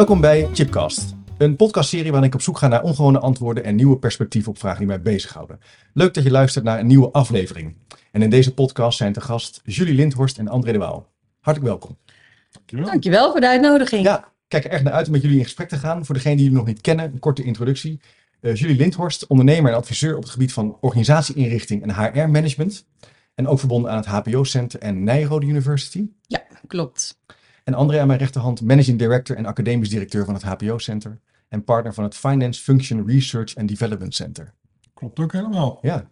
Welkom bij Chipcast, een podcastserie waarin ik op zoek ga naar ongewone antwoorden en nieuwe perspectieven op vragen die mij bezighouden. Leuk dat je luistert naar een nieuwe aflevering. En in deze podcast zijn te gast Julie Lindhorst en André de Waal. Hartelijk welkom. Dankjewel. Dankjewel voor de uitnodiging. Ja, kijk er erg naar uit om met jullie in gesprek te gaan. Voor degenen die jullie nog niet kennen, een korte introductie. Uh, Julie Lindhorst, ondernemer en adviseur op het gebied van organisatieinrichting en HR-management. En ook verbonden aan het HPO-center en Nijrode University. Ja, klopt. En André aan mijn rechterhand, managing director en academisch directeur van het HPO-center. En partner van het Finance Function Research and Development Center. Klopt ook helemaal. Ja.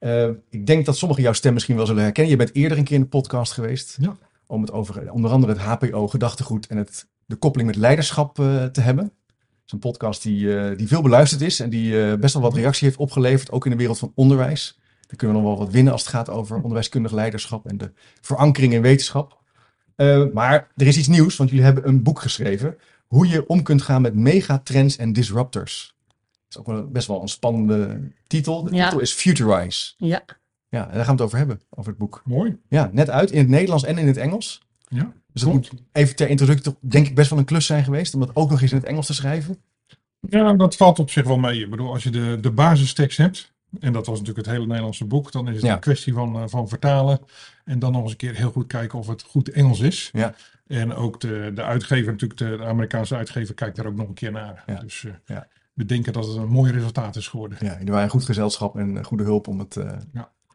Uh, ik denk dat sommigen jouw stem misschien wel zullen herkennen. Je bent eerder een keer in de podcast geweest. Ja. Om het over onder andere het HPO, gedachtegoed en het, de koppeling met leiderschap uh, te hebben. Het is een podcast die, uh, die veel beluisterd is en die best wel wat reactie heeft opgeleverd, ook in de wereld van onderwijs. Daar kunnen we nog wel wat winnen als het gaat over onderwijskundig leiderschap en de verankering in wetenschap. Uh, maar er is iets nieuws, want jullie hebben een boek geschreven. Hoe je om kunt gaan met megatrends en disruptors. Dat is ook wel best wel een spannende titel. De Ja. titel is Futurize. Ja, Ja, en daar gaan we het over hebben, over het boek. Mooi. Ja, net uit in het Nederlands en in het Engels. Ja. Dus dat moet even ter introductie toch denk ik best wel een klus zijn geweest. Om dat ook nog eens in het Engels te schrijven. ja, dat valt op zich wel mee. Ik bedoel, als je de, de basistekst hebt, en dat was natuurlijk het hele Nederlandse boek, dan is het Ja. een kwestie van, eh, van vertalen. En dan nog eens een keer heel goed kijken of het goed Engels is. Ja. En ook de, de uitgever, natuurlijk de, de Amerikaanse uitgever, kijkt daar ook nog een keer naar. Ja. Dus eh, Ja. we denken dat het een mooi resultaat is geworden. Ja, jullie waren een goed gezelschap en eh, goede hulp om het... eh,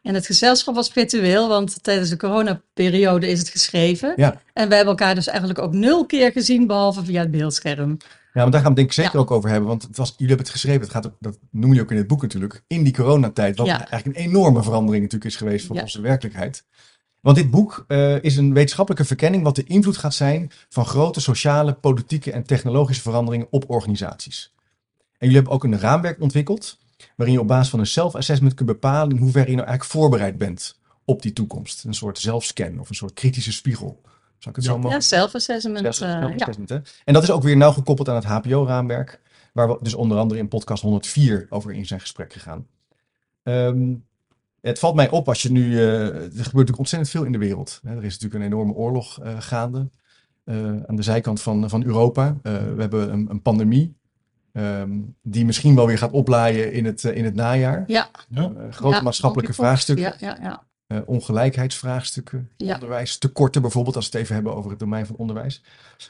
en het gezelschap was virtueel, want tijdens de coronaperiode is het geschreven. Ja. En wij hebben elkaar dus eigenlijk ook nul keer gezien, behalve via het beeldscherm. Ja, maar daar gaan we het denk ik zeker Ja. ook over hebben. Want het was, jullie hebben het geschreven, het gaat dat noem je ook in het boek natuurlijk, in die coronatijd. Wat Ja. eigenlijk een enorme verandering natuurlijk is geweest voor Ja. onze werkelijkheid. Want dit boek eh, is een wetenschappelijke verkenning wat de invloed gaat zijn van grote sociale, politieke en technologische veranderingen op organisaties. En jullie hebben ook een raamwerk ontwikkeld, waarin je op basis van een self-assessment kunt bepalen in hoeverre je nou eigenlijk voorbereid bent op die toekomst. Een soort zelfscan of een soort kritische spiegel. Zou ik het Ja. zo mogen Ja, self-assessment. Eh, ja. En dat is ook weer nauw gekoppeld aan het HBO-raamwerk, waar we dus onder andere in podcast 104 over in zijn gesprek gegaan. Ehm, het valt mij op als je nu. eh, er gebeurt natuurlijk ontzettend veel in de wereld. Hè? Er is natuurlijk een enorme oorlog eh, gaande eh, aan de zijkant van, van Europa. Eh, we hebben een, een pandemie. ehm, die misschien wel weer gaat oplaaien in het, in het najaar. Ja, Ja. Grote ja, maatschappelijke vraagstukken. Ja, ja, ja. Eh, ongelijkheidsvraagstukken, Ja. onderwijstekorten bijvoorbeeld, als we het even hebben over het domein van onderwijs.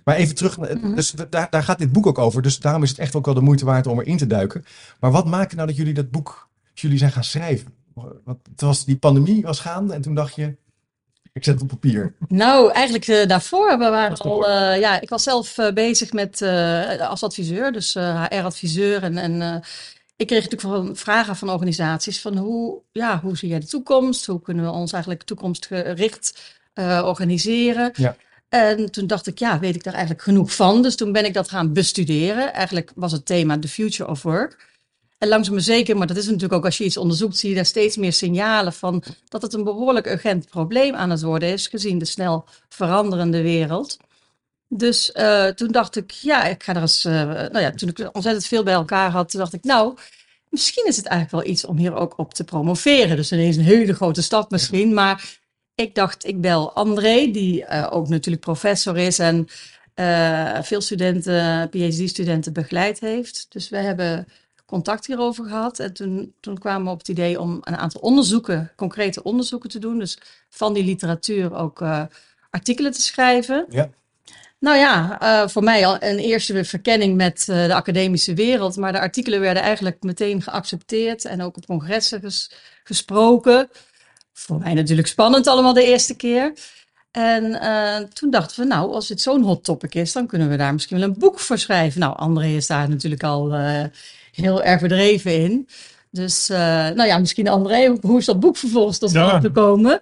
Maar even terug, naar- Mhm. dus daar, daar gaat dit boek ook over, dus daarom is het echt ook wel de moeite waard om erin te duiken. Maar wat maakte nou dat jullie dat boek, jullie zijn gaan schrijven? Want het was, die pandemie was gaande en toen dacht je, ik zet het op papier. Nou, eigenlijk eh, daarvoor. We waren al, daarvoor. eh, ja, ik was zelf eh, bezig met, eh, als adviseur, dus HR-adviseur. En, en eh, ik kreeg natuurlijk van vragen van organisaties van hoe, ja, hoe zie jij de toekomst? Hoe kunnen we ons eigenlijk toekomstgericht eh, organiseren? Ja. En toen dacht ik, ja, weet ik daar eigenlijk genoeg van? Dus toen ben ik dat gaan bestuderen. Eigenlijk was het thema The Future of Work. En langzaam maar zeker, maar dat is natuurlijk ook als je iets onderzoekt, zie je daar steeds meer signalen van dat het een behoorlijk urgent probleem aan het worden is, gezien de snel veranderende wereld. Dus eh, toen dacht ik, ja, ik ga er eens, eh, nou ja, toen ik ontzettend veel bij elkaar had, toen dacht ik, nou, misschien is het eigenlijk wel iets om hier ook op te promoveren. Dus ineens een hele grote stap misschien, maar ik dacht, ik bel André, die eh, ook natuurlijk professor is en veel studenten, PhD-studenten begeleid heeft. Dus we hebben contact hierover gehad. En toen, toen kwamen we op het idee om een aantal onderzoeken, concrete onderzoeken te doen. Dus van die literatuur ook artikelen te schrijven. Ja. Nou ja, eh, voor mij al een eerste verkenning met eh, de academische wereld. Maar de artikelen werden eigenlijk meteen geaccepteerd en ook op congressen ges- gesproken. Voor mij natuurlijk spannend allemaal de eerste keer. En eh, toen dachten we, nou, als dit zo'n hot topic is, dan kunnen we daar misschien wel een boek voor schrijven. Nou, André is daar natuurlijk al heel erg bedreven in. Dus, nou ja, misschien André, hoe is dat boek vervolgens tot Ja. stand gekomen?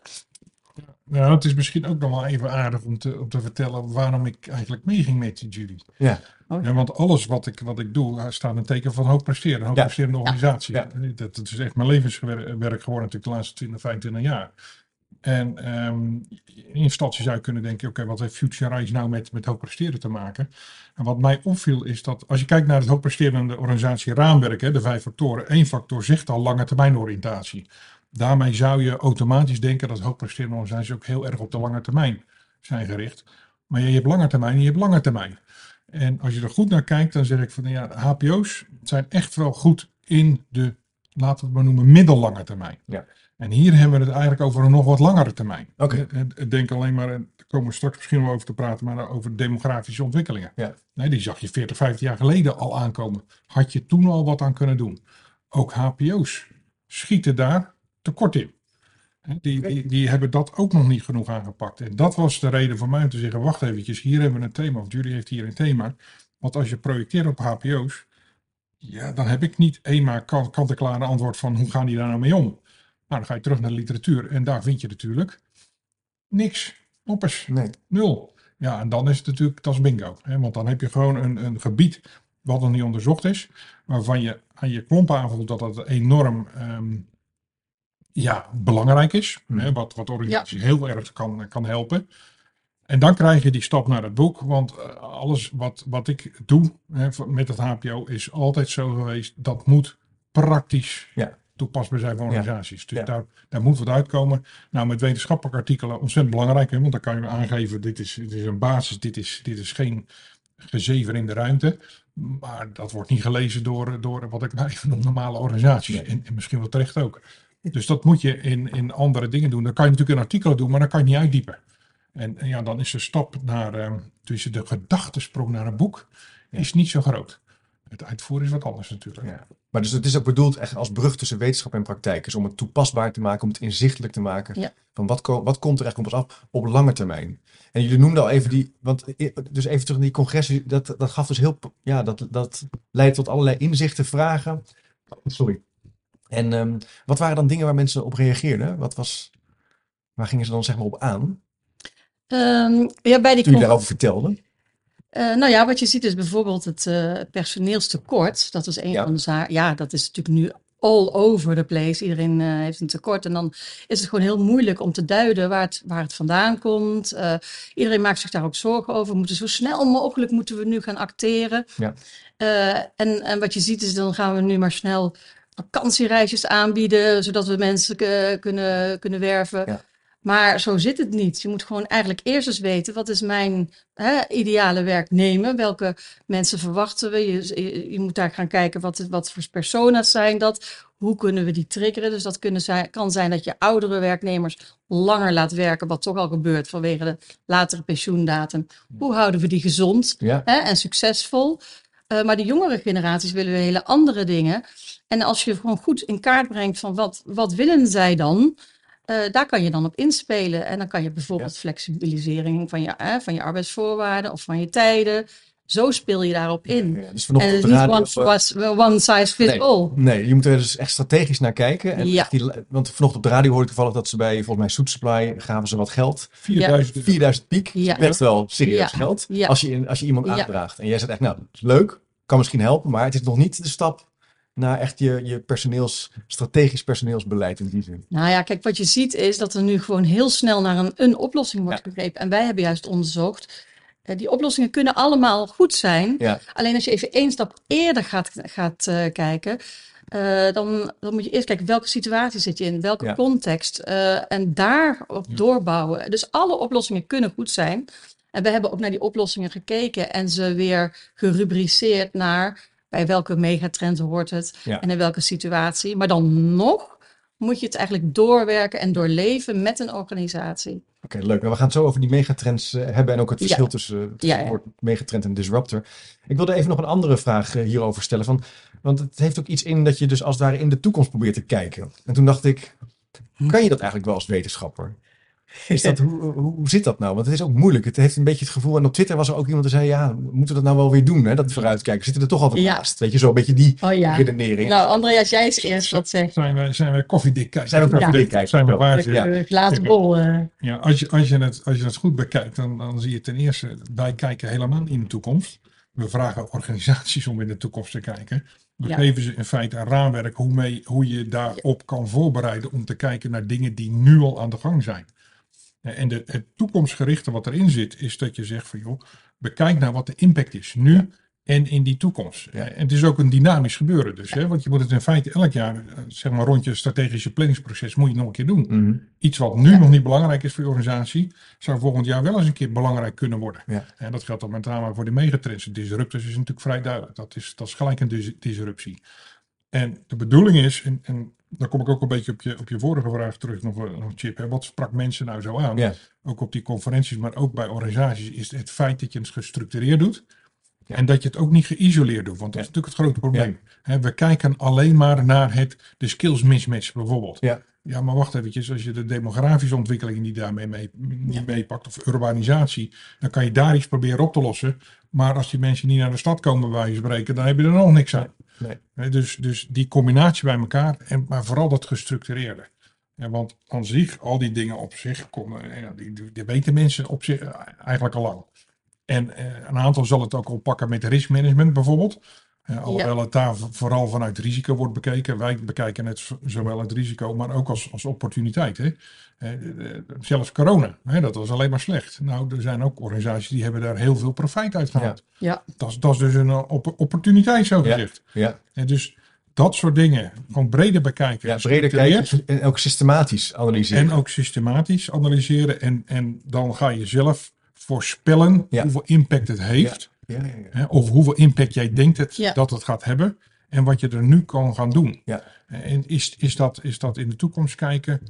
Nou, het is misschien ook nog wel even aardig om te, om te vertellen waarom ik eigenlijk meeging met Judy. Ja, Oh, Ja, want alles wat ik, wat ik doe, staat een teken van hoog presteren. Een hoog Ja. presterende organisatie. Ja. Dat, dat is echt mijn levenswerk geworden natuurlijk de laatste 20, 25 jaar. En ehm, in instantie zou je kunnen denken, oké, wat heeft Future Rise nou met, met hoog presteren te maken? En wat mij opviel is dat als je kijkt naar het hoogpresterende organisatie raamwerk, hè, de vijf factoren, één factor zegt al lange termijn oriëntatie. Daarmee zou je automatisch denken dat hoogpresterende organisaties ook heel erg op de lange termijn zijn gericht. Maar je hebt lange termijn en je hebt lange termijn. En als je er goed naar kijkt, dan zeg ik van ja, de HPO's zijn echt wel goed in de, laten we het maar noemen, middellange termijn. Ja. En hier hebben we het eigenlijk over een nog wat langere termijn. Oké. Eh, eh, Denk alleen maar, en daar komen we straks misschien wel over te praten, maar over demografische ontwikkelingen. Ja. Nee, die zag je 40, 50 jaar geleden al aankomen. Had je toen al wat aan kunnen doen. Ook HPO's schieten daar tekort in. Die, die, die hebben dat ook nog niet genoeg aangepakt. En dat was de reden voor mij om te zeggen, wacht eventjes, hier hebben we een thema, of Julie heeft hier een thema. Want als je projecteert op HPO's, ja, dan heb ik niet eenmaal kant- kant-en-klare antwoord van hoe gaan die daar nou mee om. Nou, dan ga je terug naar de literatuur en daar vind je natuurlijk niks. Noppers. nee. Nul. Ja, en dan is het natuurlijk, dat is bingo. Hè? Want dan heb je gewoon een, een gebied wat nog niet onderzocht is, waarvan je aan je klomp aanvoelt dat dat enorm ehm, ja, belangrijk is. Hmm. Hè? Wat, wat organisaties heel erg kan, kan helpen. En dan krijg je die stap naar het boek, want eh, alles wat, wat ik doe hè, met het HPO is altijd zo geweest, dat moet praktisch Ja. toepasbaar zijn voor Ja. organisaties. Dus Ja. daar, daar moet wat uitkomen. Nou, met wetenschappelijke artikelen ontzettend belangrijk, hè, want dan kan je aangeven, dit is, dit is een basis, dit is, dit is geen gezever in de ruimte. Maar dat wordt niet gelezen door, door wat ik maar even noem normale organisaties. Nee. En, en misschien wel terecht ook. Dus dat moet je in, in andere dingen doen. Dan kan je natuurlijk in artikelen doen, maar dan kan je niet uitdiepen. En, en ja, dan is de stap naar, eh, tussen de gedachtesprong naar een boek, is niet zo groot. Het uitvoeren is wat anders natuurlijk. Ja. Maar dus het is ook bedoeld echt als brug tussen wetenschap en praktijk. Dus om het toepasbaar te maken, om het inzichtelijk te maken. Ja. Van wat, ko- wat komt er echt op ons af op lange termijn. En jullie noemden al even die, want dus even terug naar die congres, dat, dat gaf dus heel, ja, dat, dat leidde tot allerlei inzichten, vragen. Sorry. En ehm, wat waren dan dingen waar mensen op reageerden? Wat was, waar gingen ze dan zeg maar op aan? Ehm, ja, bij die Toen je daarover vertelde? Eh, nou ja, wat je ziet is bijvoorbeeld het eh, personeelstekort. Dat is een Ja. van de zaken. Ja, dat is natuurlijk nu all over the place. Iedereen eh, heeft een tekort. En dan is het gewoon heel moeilijk om te duiden waar het, waar het vandaan komt. Iedereen maakt zich daar ook zorgen over. We moeten zo snel mogelijk moeten we nu gaan acteren. Ja. En, en wat je ziet is, dan gaan we nu maar snel vakantiereisjes aanbieden, zodat we mensen eh, kunnen, kunnen werven. Ja. Maar zo zit het niet. Je moet gewoon eigenlijk eerst eens weten, wat is mijn hè, ideale werknemer? Welke mensen verwachten we? Je, je, je moet daar gaan kijken, wat, wat voor persona's zijn dat? Hoe kunnen we die triggeren? Dus dat kunnen zijn, kan zijn dat je oudere werknemers langer laat werken, wat toch al gebeurt vanwege de latere pensioendatum. Hoe houden we die gezond Ja. hè, en succesvol? Eh, maar de jongere generaties willen weer hele andere dingen. En als je gewoon goed in kaart brengt van wat, wat willen zij dan, eh, daar kan je dan op inspelen. En dan kan je bijvoorbeeld flexibilisering van je, eh, van je arbeidsvoorwaarden of van je tijden. Zo speel je daarop in. Ja, dus En het is niet radio... one, was, one size fits Nee. all. Nee, je moet er dus echt strategisch naar kijken. En Ja. echt die, want vanochtend op de radio hoorde ik toevallig dat ze bij, volgens mij, Soet Supply gaven ze wat geld. 4000 euro. 4000 piek. Best wel serieus geld. Als, je, als je iemand aandraagt. En jij zegt echt, nou, leuk. Kan misschien helpen. Maar het is nog niet de stap naar echt je, je personeels, strategisch personeelsbeleid in die zin. Nou ja, kijk, wat je ziet is dat er nu gewoon heel snel naar een, een oplossing wordt Ja. gegrepen. En wij hebben juist onderzocht, eh, die oplossingen kunnen allemaal goed zijn. Ja. Alleen als je even één stap eerder gaat, gaat eh, kijken, eh, dan, dan moet je eerst kijken welke situatie zit je in, welke Ja. context. eh, en daarop doorbouwen. Dus alle oplossingen kunnen goed zijn. En we hebben ook naar die oplossingen gekeken en ze weer gerubriceerd naar bij welke megatrend hoort het Ja. en in welke situatie. Maar dan nog moet je het eigenlijk doorwerken en doorleven met een organisatie. Oké, leuk. Nou, we gaan het zo over die megatrends eh, hebben en ook het Ja. verschil tussen, tussen Ja, het ja. woord megatrend en disruptor. Ik wilde even nog een andere vraag eh, hierover stellen. Van, want het heeft ook iets in dat je dus als het ware in de toekomst probeert te kijken. En toen dacht ik, Hm. kan je dat eigenlijk wel als wetenschapper? Is dat, hoe, hoe, zit dat nou? Want het is ook moeilijk. Het heeft een beetje het gevoel. En op Twitter was er ook iemand die zei: Ja, moeten we dat nou wel weer doen? Hè? Dat vooruitkijken. Zitten er toch altijd Ja. naast? Weet je, zo een beetje die Oh ja. redenering. Nou, André, als jij eens eerst wat zegt. Zijn wij, zijn wij koffiedik kijken? Zijn we Ja. koffiedik kijken? Zijn we waar? Ja. Glazen bol. eh, Ja, als je, als je, het, als je het goed bekijkt, dan, dan zie je ten eerste, wij kijken helemaal in de toekomst. We vragen organisaties om in de toekomst te kijken. We Ja. geven ze in feite een raamwerk hoe, mee, hoe je daarop kan voorbereiden om te kijken naar dingen die nu al aan de gang zijn. En de, het toekomstgerichte wat erin zit, is dat je zegt van joh, bekijk naar wat de impact is nu en in die toekomst. Ja. En het is ook een dynamisch gebeuren dus, hè, want je moet het in feite elk jaar, eh, zeg maar rond je strategische planningsproces, moet je het nog een keer doen. Mhm. Iets wat nu nog niet belangrijk is voor je organisatie, zou volgend jaar wel eens een keer belangrijk kunnen worden. Ja. En dat geldt dan met name voor de megatrends. De disruptors is natuurlijk vrij duidelijk. Dat is, dat is gelijk een dis- disruptie. En de bedoeling is, en, en dan kom ik ook een beetje op je, op je vorige vraag terug, nog, eh, nog Chip. Hè, wat sprak mensen nou zo aan? Ja. Ook op die conferenties, maar ook bij organisaties, is het feit dat je het gestructureerd doet. Ja. En dat je het ook niet geïsoleerd doet, want dat Ja. is natuurlijk het grote probleem. Hè, we kijken alleen maar naar het, de skills mismatch bijvoorbeeld. Ja. Ja, maar wacht eventjes. Als je de demografische ontwikkelingen die daarmee mee, niet meepakt, of urbanisatie, dan kan je daar iets proberen op te lossen. Maar als die mensen niet naar de stad komen, bij je spreken, dan heb je er nog niks aan. Nee. Dus, dus die combinatie bij elkaar, en, maar vooral dat gestructureerde. Ja, want aan zich, al die dingen op zich, komen, ja, die, die, weten mensen op zich eh, eigenlijk al lang. En eh, een aantal zal het ook oppakken met riskmanagement bijvoorbeeld. Eh, alhoewel het daar vooral vanuit risico wordt bekeken. Wij bekijken het zowel het risico, maar ook als, als opportuniteit. Hè. Eh, eh, zelfs corona, hè, dat was alleen maar slecht. Nou, er zijn ook organisaties die hebben daar heel veel profijt uit gehaald. ja, Dat, is, dat is dus een eh, op- opportuniteit zo Ja. gezegd. Ja, En dus dat soort dingen, gewoon breder bekijken. ja breder kijken en ook systematisch analyseren. En ook systematisch analyseren. En, en dan ga je zelf voorspellen Ja. hoeveel impact het heeft. Ja, ja, ja. Of hoeveel impact jij denkt het, Ja. dat het gaat hebben. En wat je er nu kan gaan doen. Ja. En is, is, dat, is dat in de toekomst kijken?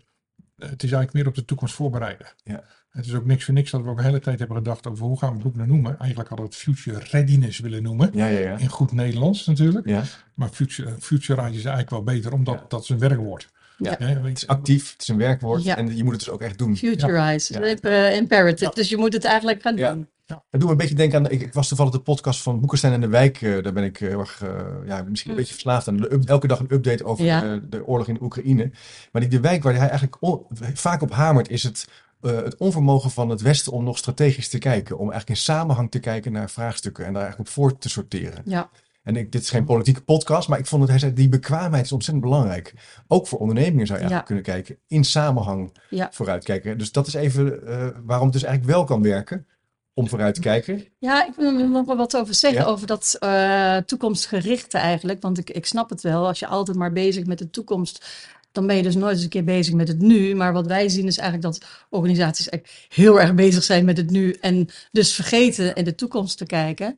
Het is eigenlijk meer op de toekomst voorbereiden. Ja. Het is ook niks voor niks dat we ook een hele tijd hebben gedacht over hoe gaan we het boek nou noemen. Eigenlijk hadden we het Future Readiness willen noemen. Ja, ja, ja. In goed Nederlands natuurlijk. ja. Maar Future, Futurize is eigenlijk wel beter, omdat Ja. dat is een werkwoord. Ja. Hè, weet Het is actief, het is een werkwoord Ja. en je moet het dus ook echt doen. futurize. Ja. Eh, imperative. Dus je moet het eigenlijk gaan Ja. Het doet me een beetje denken aan, ik, ik was toevallig de podcast van Boekenstein en de Wijk, eh, daar ben ik eh, heel erg, eh, ja, misschien een beetje verslaafd aan. Up- elke dag een update over Mm. Ja. de oorlog in Oekraïne. Maar die de Wijk waar hij eigenlijk on- vaak op hamert is het, het onvermogen van het Westen om nog strategisch te kijken. Om eigenlijk in samenhang te kijken naar vraagstukken en daar eigenlijk op voor te sorteren. Ja, En ik, dit is geen politieke podcast, maar ik vond dat hij zei, die bekwaamheid is ontzettend belangrijk. Ook voor ondernemingen zou je eigenlijk kunnen kijken, in samenhang ja. vooruitkijken. Dus dat is even waarom het dus eigenlijk wel kan werken, om vooruit te kijken. Ja, ik wil er nog wel wat over zeggen, Ja. over dat eh, toekomstgerichte eigenlijk. Want ik, ik snap het wel, als je altijd maar bezig met de toekomst, dan ben je dus nooit eens een keer bezig met het nu. Maar wat wij zien is eigenlijk dat organisaties eigenlijk heel erg bezig zijn met het nu en dus vergeten in de toekomst te kijken.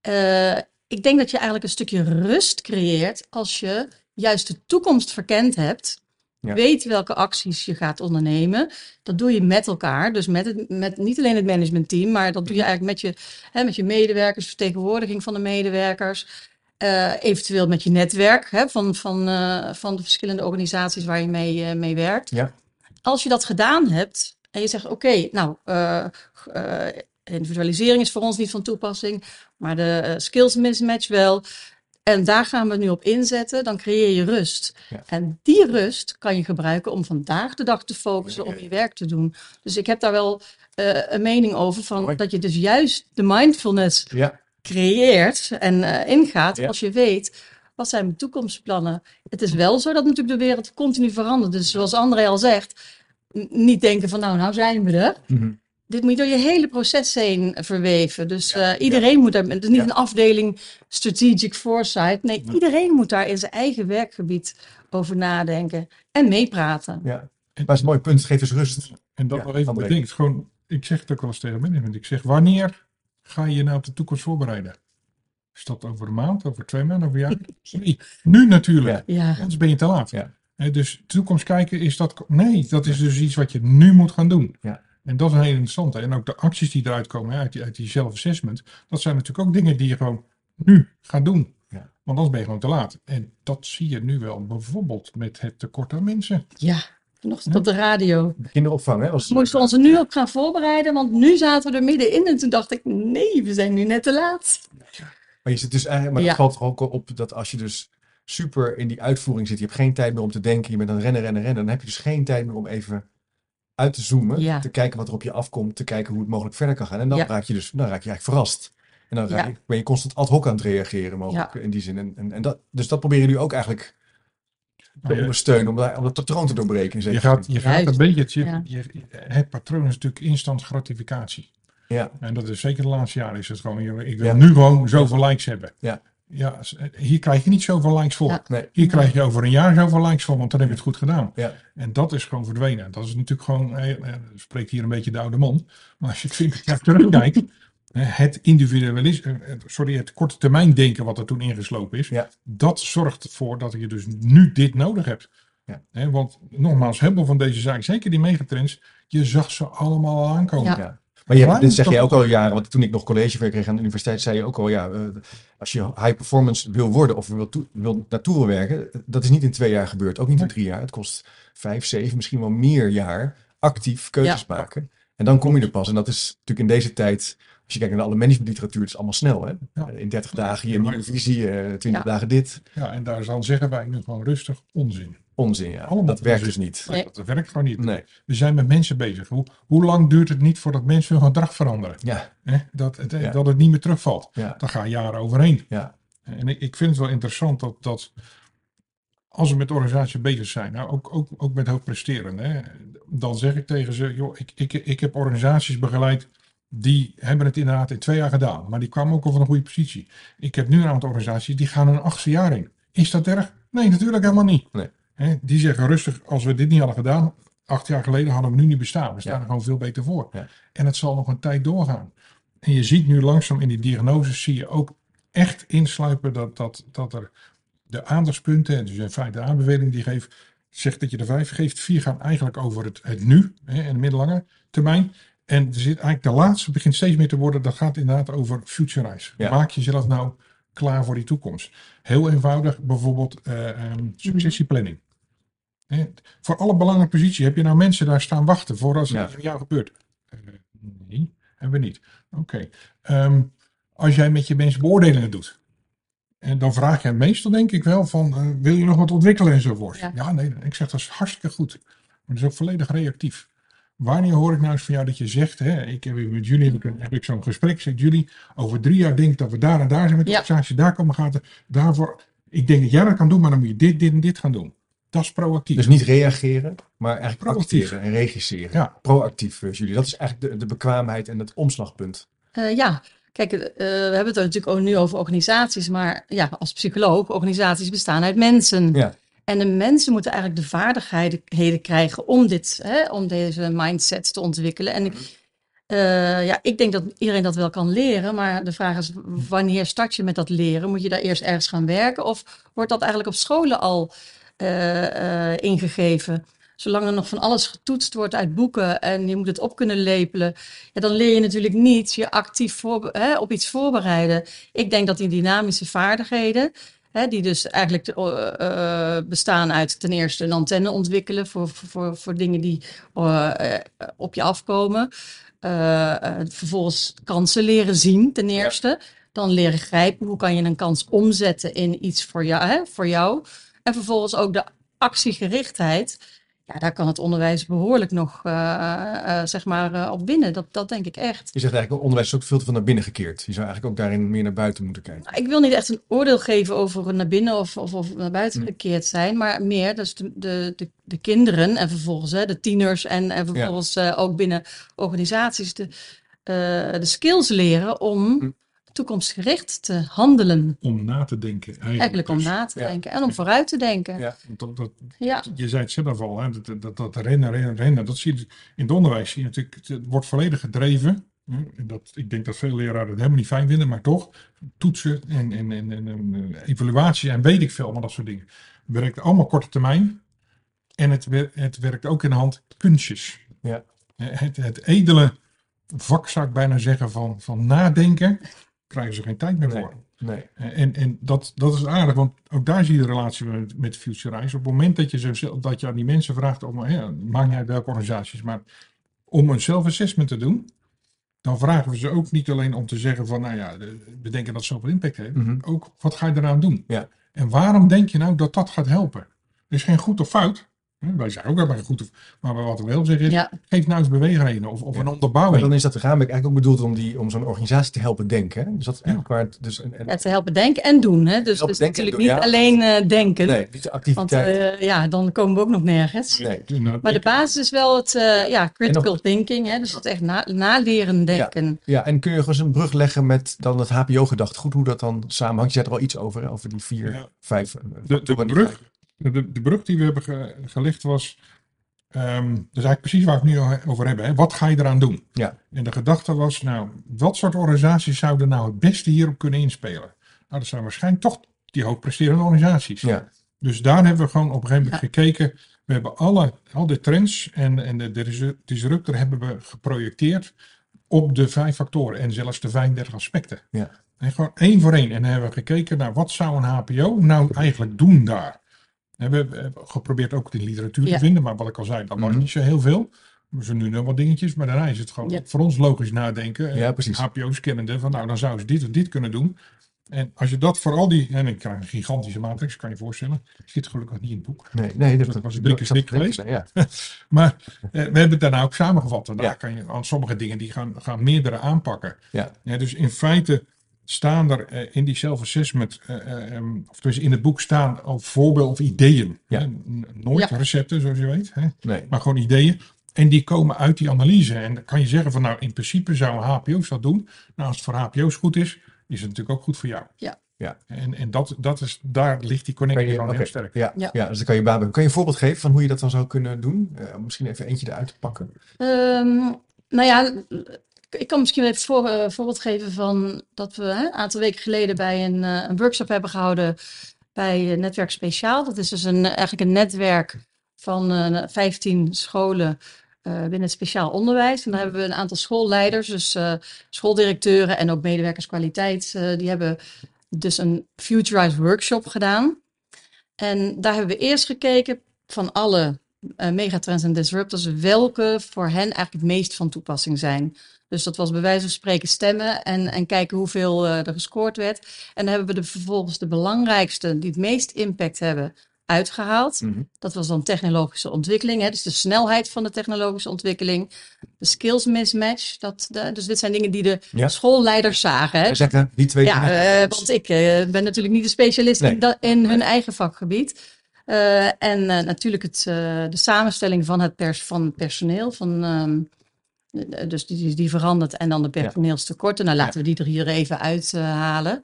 Eh, ik denk dat je eigenlijk een stukje rust creëert als je juist de toekomst verkend hebt. Ja. Weet welke acties je gaat ondernemen. Dat doe je met elkaar. Dus met, het, met niet alleen het managementteam, maar dat doe je eigenlijk met je, hè, met je medewerkers, vertegenwoordiging van de medewerkers. eh, eventueel met je netwerk hè, van, van, eh, van de verschillende organisaties waar je mee, eh, mee werkt. Ja. Als je dat gedaan hebt en je zegt: Oké, nou, eh, eh, individualisering is voor ons niet van toepassing, maar de skills mismatch wel. En daar gaan we nu op inzetten, dan creëer je rust. Ja. En die rust kan je gebruiken om vandaag de dag te focussen om je werk te doen. Dus ik heb daar wel eh, een mening over, van Mooi. dat je dus juist de mindfulness Ja, creëert en eh, ingaat Ja. als je weet wat zijn mijn toekomstplannen. Het is wel zo dat natuurlijk de wereld continu verandert. Dus zoals André al zegt, niet denken van nou, nou zijn we er. Mhm. Dit moet je door je hele proces heen verweven. Dus Ja, eh, iedereen moet daar, het is niet Ja. een afdeling strategic foresight. Nee, iedereen moet daar in zijn eigen werkgebied over nadenken en meepraten. ja. Maar het is een mooi punt, geeft dus rust. En dat Ja, nog even bedenkt. Gewoon, ik zeg het ook wel eens tegen management. Ik zeg, wanneer ga je je nou op de toekomst voorbereiden? Is dat over een maand, over twee maanden, over een jaar? Nee, nu natuurlijk. Ja. Ja, Anders ben je te laat. Ja. Dus toekomst kijken is dat. Nee, dat is dus iets wat je nu moet gaan doen. Ja. En dat is een hele interessante. En ook de acties die eruit komen hè, uit die, uit die self-assessment. Dat zijn natuurlijk ook dingen die je gewoon nu gaat doen. Ja. Want anders ben je gewoon te laat. En dat zie je nu wel bijvoorbeeld met het tekort aan mensen. ja. Vanochtend op de radio. Kinderopvang, hè? Was, Moesten we ons er nu op gaan voorbereiden, want nu zaten we er middenin. En toen dacht ik, nee, we zijn nu net te laat. Maar je zit dus eigenlijk, maar Ja. het valt er ook op dat als je dus super in die uitvoering zit, je hebt geen tijd meer om te denken, je bent aan het rennen, rennen, rennen, dan heb je dus geen tijd meer om even uit te zoomen, Ja. te kijken wat er op je afkomt, te kijken hoe het mogelijk verder kan gaan. En dan Ja. raak je dus, dan raak je eigenlijk verrast. En dan raak Ja. je, ben je constant ad hoc aan het reageren, mogelijk in die zin. En, en, en dat, dus dat proberen jullie ook eigenlijk te ondersteunen, om, daar- om dat patroon te doorbreken. Je gaat, je gaat Juist. een beetje, het, je, het patroon is natuurlijk instant gratificatie. Ja, En dat is zeker de laatste jaren is het gewoon, ik wil Ja. nu gewoon zoveel likes hebben. Ja. Ja, hier krijg je niet zoveel likes voor. Ja. nee, Hier krijg je over een jaar zoveel likes voor, want dan heb je het goed gedaan. ja, En dat is gewoon verdwenen. En Dat is natuurlijk gewoon, eh, eh, spreekt hier een beetje de oude man. Maar als je 20 jaar terugkijkt, eh, het individualisme, sorry, het korte termijn denken wat er toen ingeslopen is, Ja. dat zorgt ervoor dat je dus nu dit nodig hebt. Ja. Hè, want nogmaals, heel veel van deze zaken, zeker die megatrends, je zag ze allemaal al aankomen. Ja. Maar je, hebt- dit zeg jij ook al jaren, want toen ik nog collegewerk kreeg aan de universiteit, zei je ook al, ja, eh, als je high performance wil worden of wil, wil naartoe wil werken, dat is niet in twee jaar gebeurd, ook niet in drie jaar. Het kost vijf, zeven, misschien wel meer jaar actief keuzes Ja. maken. En dan kom je er pas. En dat is natuurlijk in deze tijd, als je kijkt naar alle managementliteratuur, het is allemaal snel. Hè? Ja. In 30 dagen je nieuwe visie, eh 20 Ja. dagen dit. Ja, en daar dan zeggen wij nu gewoon rustig onzin. Onzin, ja. Allemaal dat werkt dus niet. Nee. Dat werkt gewoon niet. Nee. We zijn met mensen bezig. Hoe, hoe lang duurt het niet voordat mensen hun gedrag veranderen? Ja, Hè? Dat, het, Ja. dat het niet meer terugvalt. ja, Daar gaan jaren overheen. ja. En ik, ik vind het wel interessant dat, dat als we met organisaties bezig zijn, nou ook, ook, ook met hoog presteren, hè, dan zeg ik tegen ze, joh, ik, ik, ik heb organisaties begeleid die hebben het inderdaad in twee jaar gedaan, maar die kwamen ook al van een goede positie. Ik heb nu een aantal organisaties die gaan een achtste jaar in. Is dat erg? Nee, natuurlijk helemaal niet. Nee. Hè, die zeggen rustig, als we dit niet hadden gedaan, acht jaar geleden hadden we nu niet bestaan. We staan Ja. er gewoon veel beter voor. Ja. En het zal nog een tijd doorgaan. En je ziet nu langzaam in die diagnoses, zie je ook echt insluipen dat, dat, dat er de aandachtspunten, dus in feite de aanbeveling die geeft, zegt dat je er vijf geeft. Vier gaan eigenlijk over het, het nu hè, en de middellange termijn. En er zit eigenlijk de laatste begint steeds meer te worden, dat gaat inderdaad over futurize. Ja. Maak jezelf nou klaar voor die toekomst. Heel eenvoudig, bijvoorbeeld eh, ehm, successieplanning. Voor alle belangrijke posities heb je nou mensen daar staan wachten voor als Ja. het met jou gebeurt. Eh, nee, hebben we niet. Oké. Ehm, als jij met je mensen beoordelingen doet. En dan vraag je meestal denk ik wel van, eh, wil je nog wat ontwikkelen enzovoort. Ja. Ja. nee, ik zeg dat is hartstikke goed. Maar dat is ook volledig reactief. Wanneer hoor ik nou eens van jou dat je zegt, hè, ik heb met jullie heb ik, heb ik zo'n gesprek, zegt jullie, over drie jaar denk ik dat we daar en daar zijn met de Ja. organisatie, daar komen gaat het, daarvoor, ik denk dat jij dat kan doen, maar dan moet je dit, dit en dit gaan doen. Dat is proactief. Dus niet reageren, maar eigenlijk Proactief. acteren en regisseren. Ja. Proactief, Julie. Dat is eigenlijk de, de bekwaamheid en het omslagpunt. Eh, ja, kijk, eh, we hebben het natuurlijk ook nu over organisaties, maar ja, als psycholoog, organisaties bestaan uit mensen. Ja. En de mensen moeten eigenlijk de vaardigheden heden krijgen om, dit, hè, om deze mindset te ontwikkelen. En ik, eh, ja, ik denk dat iedereen dat wel kan leren, maar de vraag is, wanneer start je met dat leren? Moet je daar eerst ergens gaan werken of wordt dat eigenlijk op scholen al ingegeven? Zolang er nog van alles getoetst wordt uit boeken en je moet het op kunnen lepelen, ja, dan leer je natuurlijk niet je actief voor, hè, op iets voorbereiden. Ik denk dat die dynamische vaardigheden, hè, die dus eigenlijk eh, eh, bestaan uit ten eerste een antenne ontwikkelen voor, voor, voor, dingen die eh, eh, op je afkomen. Eh, eh, vervolgens kansen leren zien, ten eerste. Dan leren grijpen. Hoe kan je een kans omzetten in iets voor jou? Hè, voor jou? En vervolgens ook de actiegerichtheid. Ja, daar kan het onderwijs behoorlijk nog eh, eh, zeg maar, eh, op winnen. Dat, dat denk ik echt. Je zegt eigenlijk, onderwijs is ook veel te veel naar binnen gekeerd. Je zou eigenlijk ook daarin meer naar buiten moeten kijken. Nou, Ik wil niet echt een oordeel geven over naar binnen of, of, of naar buiten Hm. gekeerd zijn, maar meer dus de, de, de, de kinderen en vervolgens hè, de tieners en, en vervolgens ook binnen organisaties de, de skills leren om Hm. Toekomstgericht te handelen. Om na te denken. Eigenlijk, Eigenlijk om dus. na te Ja. denken en om vooruit te denken. Ja. Dat, dat, Ja, je zei het zelf al, hè, dat, dat, dat rennen, rennen, rennen. Dat zie je in het onderwijs. Zie je natuurlijk, het wordt volledig gedreven. hè. Dat, ik denk dat veel leraren het helemaal niet fijn vinden, maar toch. Toetsen en, en, en, en, en, eh, evaluatie en weet ik veel, maar dat soort dingen. Werkt allemaal korte termijn. En het, het werkt ook in de hand kunstjes. Ja. Het, het edele vak, zou ik bijna zeggen, van, van nadenken, krijgen ze geen tijd meer voor. Nee. En, en dat, dat is aardig, want ook daar zie je de relatie met, met Futurize. Op het moment dat je, zo, dat je aan die mensen vraagt, om, ja, maakt niet uit welke organisaties, maar om een self-assessment te doen, dan vragen we ze ook niet alleen om te zeggen van, nou ja, we denken dat het zoveel impact heeft. Mhm. Ook, wat ga je eraan doen? Ja. En waarom denk je nou dat dat gaat helpen? Er is geen goed of fout. Wij zijn ook wel bij goed of... Maar wat we wel zeggen is, Ja, geef nou eens beweegredenen of, of Ja. een Maar onderbouwing. dan is dat raamwerk eigenlijk ook bedoeld om, die, om zo'n organisatie te helpen denken. Hè? Dus dat is eigenlijk waar het... Dus, en, en- ja, te helpen denken en doen. Hè? Dus, dus natuurlijk doen, niet ja. alleen eh, denken. nee, niet de Want activiteit. eh, ja, dan komen we ook nog nergens. nee. Nou, Maar de ik- basis is wel het eh, ja, critical nog- thinking. Hè? Dus dat echt na, naleren denken. Ja, en kun je gewoon eens een brug leggen met dan het HBO-gedachtegoed, hoe dat dan samenhangt? Je zei er al iets over, hè? over die vier, Ja. vijf... De, de, brug, de, de brug die we hebben ge- gelegd was. ehm dat is eigenlijk precies waar we het nu over hebben. Hè. Wat ga je eraan doen? Ja. En de gedachte was, nou, wat soort organisaties zouden nou het beste hierop kunnen inspelen? Nou, dat zijn waarschijnlijk toch die hoogpresterende organisaties. Ja, Dus daar hebben we gewoon op een gegeven moment gekeken. We hebben alle, al de trends en, en de, de disruptor hebben we geprojecteerd op de vijf factoren en zelfs de 35 aspecten. Ja. En gewoon één voor één. En dan hebben we gekeken naar wat zou een HPO nou eigenlijk doen daar. We hebben geprobeerd ook de literatuur Ja. te vinden, maar wat ik al zei, dat was Mhm. niet zo heel veel. We zijn nu nog wat dingetjes, maar daarna is het gewoon Ja. voor ons logisch nadenken. Ja, precies. HPO's kennende, van nou dan zouden ze dit of dit kunnen doen. En als je dat voor al die, en ik krijg een gigantische matrix, kan je je voorstellen. Zit gelukkig niet in het boek. nee, nee. Dus dat was drie keer ik zat dik te denken, geweest. Ja, Maar eh, we hebben het daarna ook samengevat. En daar Ja. kan je aan sommige dingen die gaan, gaan meerdere aanpakken. ja, Ja, dus in feite staan er eh, in die self-assessment, eh, eh, em, of dus in het boek staan al voorbeelden of ideeën. Ja. Hè, n- Nooit Ja. recepten, zoals je weet. Hè, nee. maar gewoon ideeën. En die komen uit die analyse. En dan kan je zeggen van nou, in principe zouden HPO's dat doen. Nou, als het voor HPO's goed is, is het natuurlijk ook goed voor jou. Ja. Ja. En, en dat, dat is, daar ligt die connectie gewoon heel sterk. Ja, ja. Ja. dus dan kan je. Kan je een voorbeeld geven van hoe je dat dan zou kunnen doen? Eh, misschien even eentje eruit te pakken. Ehm, nou ja, ik kan misschien even voor, eh, voorbeeld geven van dat we een aantal weken geleden bij een, eh, een workshop hebben gehouden bij eh, Netwerk Speciaal. Dat is dus een, eigenlijk een netwerk van eh 15 scholen binnen het speciaal onderwijs. En daar hebben we een aantal schoolleiders, dus schooldirecteuren en ook medewerkers kwaliteit, die hebben dus een Futurize workshop gedaan. En daar hebben we eerst gekeken van alle eh, megatrends en disruptors, welke voor hen eigenlijk het meest van toepassing zijn. Dus dat was bij wijze van spreken stemmen en, en kijken hoeveel eh, er gescoord werd. En dan hebben we de, vervolgens de belangrijkste, die het meest impact hebben, uitgehaald. Mhm. Dat was dan technologische ontwikkeling, hè, dus de snelheid van de technologische ontwikkeling. De skills mismatch, dat, de, dus dit zijn dingen die de Ja. schoolleiders zagen. Hè. Zeggen die twee Ja, eh, want ik ben natuurlijk niet de specialist Nee. in, dat- in hun eigen vakgebied. Eh, en eh, natuurlijk het, eh, de samenstelling van het, pers van het personeel, van, ehm, eh, dus die, die- verandert en dan de personeelstekorten. Nou, laten we die er hier even uithalen.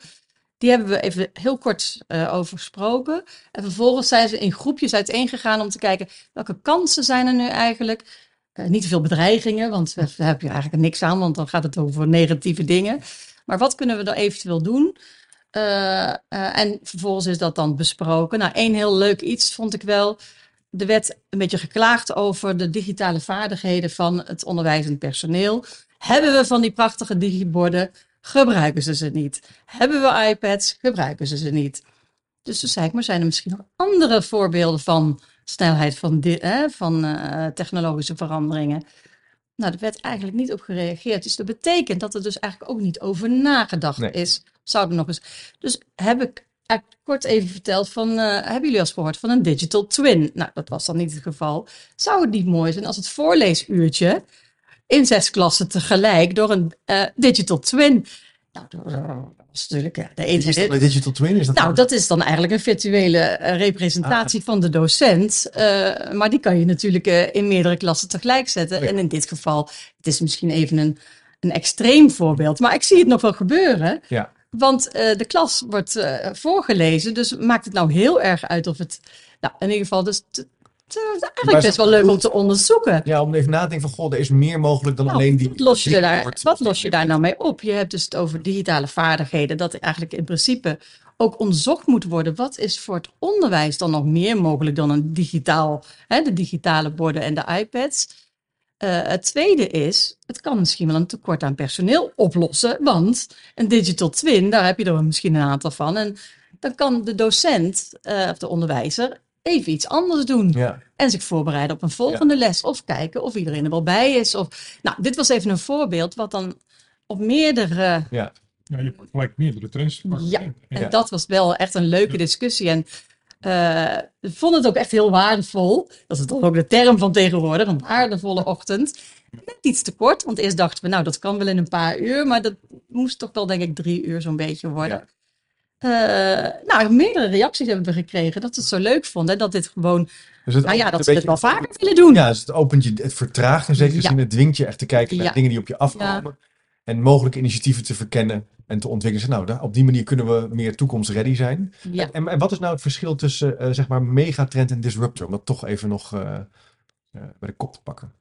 die hebben we even heel kort eh, over gesproken. En vervolgens zijn ze in groepjes uiteengegaan om te kijken welke kansen zijn er nu eigenlijk. Eh, niet te veel bedreigingen, want daar heb je eigenlijk niks aan, want dan gaat het over negatieve dingen. Maar wat kunnen we dan eventueel doen? Eh, eh, en vervolgens is dat dan besproken. Nou, één heel leuk iets vond ik wel. Er werd een beetje geklaagd over de digitale vaardigheden van het onderwijzend personeel. Hebben we van die prachtige digiborden? Gebruiken ze ze niet? Hebben we iPads? Gebruiken ze ze niet? Dus toen zei ik, maar zijn er misschien nog andere voorbeelden van snelheid van, hè, van eh, technologische veranderingen? Nou, er werd eigenlijk niet op gereageerd. Dus dat betekent dat er dus eigenlijk ook niet over nagedacht Nee. is. Zouden nog eens. Dus heb ik kort even verteld van, eh, hebben jullie al eens gehoord van een digital twin? Nou, dat was dan niet het geval. Zou het niet mooi zijn als het voorleesuurtje in zes klassen tegelijk door een eh, digital twin. Nou, dat was natuurlijk ja, de ene. een digital twin? Is dat Nou, dat is dan eigenlijk een virtuele eh, representatie van de docent. eh, maar die kan je natuurlijk eh, in meerdere klassen tegelijk zetten. Oh ja. En in dit geval, het is misschien even een, een extreem voorbeeld. Maar ik zie het nog wel gebeuren. Ja. Want eh, de klas wordt eh, voorgelezen. Dus maakt het nou heel erg uit of het. Nou, in ieder geval, dus eigenlijk Maar best wel leuk om te onderzoeken. Ja, om even na te denken van, goh, er is meer mogelijk dan Nou, alleen die... wat los, je daar, wat los je daar nou mee op? Je hebt dus het over digitale vaardigheden. Dat eigenlijk in principe ook onderzocht moet worden. Wat is voor het onderwijs dan nog meer mogelijk dan een digitaal, hè, de digitale borden en de iPads? Eh, het tweede is, het kan misschien wel een tekort aan personeel oplossen, want een digital twin, daar heb je er misschien een aantal van. En dan kan de docent eh, of de onderwijzer even iets anders doen. Ja, En zich voorbereiden op een volgende les. Of kijken of iedereen er wel bij is. Of, nou, dit was even een voorbeeld wat dan op meerdere ja. Ja, je pakt gelijk meerdere trends. Ja, En- dat was wel echt een leuke discussie. En eh, ik vond het ook echt heel waardevol. Dat is toch ook de term van tegenwoordig, een waardevolle ochtend. Net iets te kort, want eerst dachten we, nou, dat kan wel in een paar uur. Maar dat moest toch wel, denk ik, drie uur zo'n beetje worden. Eh, nou, meerdere reacties hebben we gekregen dat ze het zo leuk vonden. En dat dit gewoon, Dus het nou ja, dat ze het wel vaker willen doen. Ja, dus het opent je, het vertraagt in zekere Ja. zin. Het dwingt je echt te kijken naar Ja. dingen die op je afkomen. En mogelijke initiatieven te verkennen en te ontwikkelen. Nou, daar- op die manier kunnen we meer toekomstready zijn. Ja. En, en wat is nou het verschil tussen, eh, zeg maar, megatrend en disruptor? Om dat toch even nog eh, eh, bij de kop te pakken.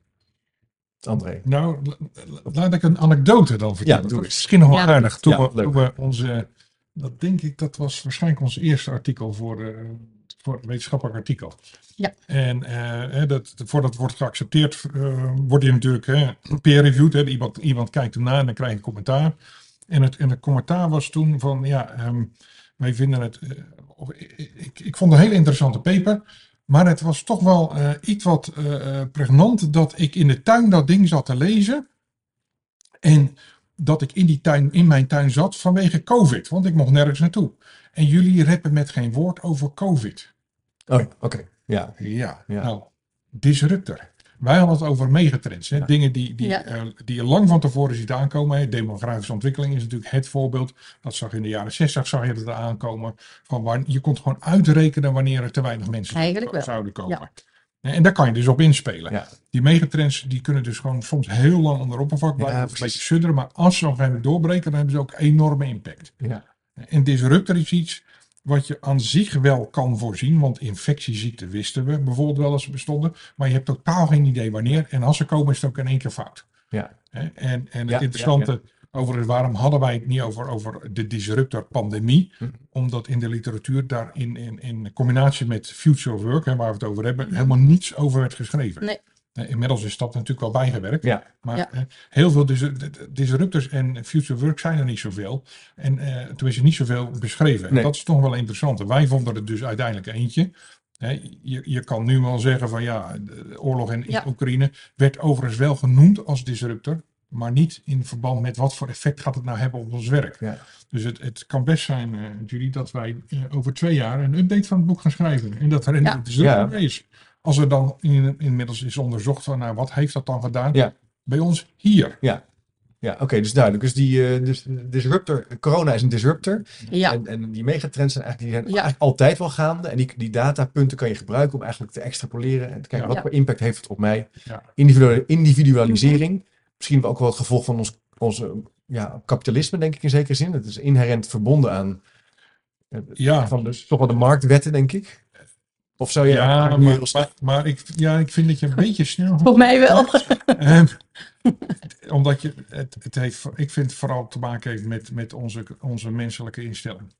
André. Nou, la- la- laat ik een anekdote dan vertellen. Ja, doe dat is eens. misschien nog wel Ja. aardig. Toen, Ja, we, leuk. toen we onze, dat denk ik, dat was waarschijnlijk ons eerste artikel voor, eh, voor een wetenschappelijk artikel. Ja. En eh, hè, dat, voordat het wordt geaccepteerd, eh, wordt hij natuurlijk hè, peer-reviewed. Iemand, iemand kijkt na en dan krijg je een commentaar. En het, en het commentaar was toen van, ja, ehm, wij vinden het, eh, of, ik, ik, ik vond het een hele interessante paper. Maar het was toch wel eh, iets wat eh, eh, pregnant dat ik in de tuin dat ding zat te lezen. En dat ik in, die tuin, in mijn tuin zat vanwege COVID, want ik mocht nergens naartoe. En jullie reppen met geen woord over COVID. Oh, oké. Ja. Ja, Ja. nou, disruptor. Wij hadden het over megatrends. Hè? Ja. Dingen die, die, Ja. eh, die je lang van tevoren ziet aankomen. Hè? Demografische ontwikkeling is natuurlijk het voorbeeld. Dat zag je in de jaren 60 zag je dat aankomen. Van waar, je kon gewoon uitrekenen wanneer er te weinig mensen Eigenlijk wel. zouden komen. En daar kan je dus op inspelen. Ja. Die megatrends die kunnen dus gewoon soms heel lang onder oppervlak blijven. Ja, of een beetje sudderen. Maar als ze op een gegeven moment doorbreken, dan hebben ze ook enorme impact. Ja. En disruptor is iets wat je aan zich wel kan voorzien. Want infectieziekten wisten we bijvoorbeeld wel als ze bestonden. Maar je hebt totaal geen idee wanneer. En als ze komen is het ook in één keer fout. Ja. En, en het Ja, interessante overigens, waarom hadden wij het niet over, over de disruptor pandemie? Hm. Omdat in de literatuur daar in, in, in combinatie met future work, hè, waar we het over hebben, helemaal niets over werd geschreven. Nee. Inmiddels is dat natuurlijk wel bijgewerkt. Ja. Maar Ja. eh, heel veel dis- disruptors en future work zijn er niet zoveel. En eh toen is er niet zoveel beschreven. Nee. dat is toch wel interessant. En wij vonden er dus uiteindelijk eentje. Hè, je, je kan nu wel zeggen van ja, de oorlog in, in Ja. Oekraïne werd overigens wel genoemd als disruptor. Maar niet in verband met wat voor effect gaat het nou hebben op ons werk. Ja. Dus het, het kan best zijn, eh Julie, dat wij eh, over twee jaar een update van het boek gaan schrijven. En dat er een Ja. disruptor Ja. is. Als er dan in, inmiddels is onderzocht van nou, wat heeft dat dan gedaan? Ja. Bij ons hier. Ja, ja oké, dus duidelijk. Dus die eh, dus disruptor, corona is een disruptor. Ja. En, en die megatrends zijn eigenlijk, die zijn Ja. eigenlijk altijd wel gaande. En die, die datapunten kan je gebruiken om eigenlijk te extrapoleren en te kijken Ja. wat voor impact heeft het op mij. Ja. Individu- individualisering. Misschien wel ook wel het gevolg van ons, ons eh, ja, kapitalisme, denk ik in zekere zin. Het is inherent verbonden aan eh, Ja, van dus toch wel de marktwetten, denk ik. Of zou je ja maar, maar, maar ik, ja, ik vind dat je een beetje snel Voor mij wel. Ehm, omdat je, het, het heeft, ik vind het vooral te maken heeft met, met onze, onze menselijke instelling.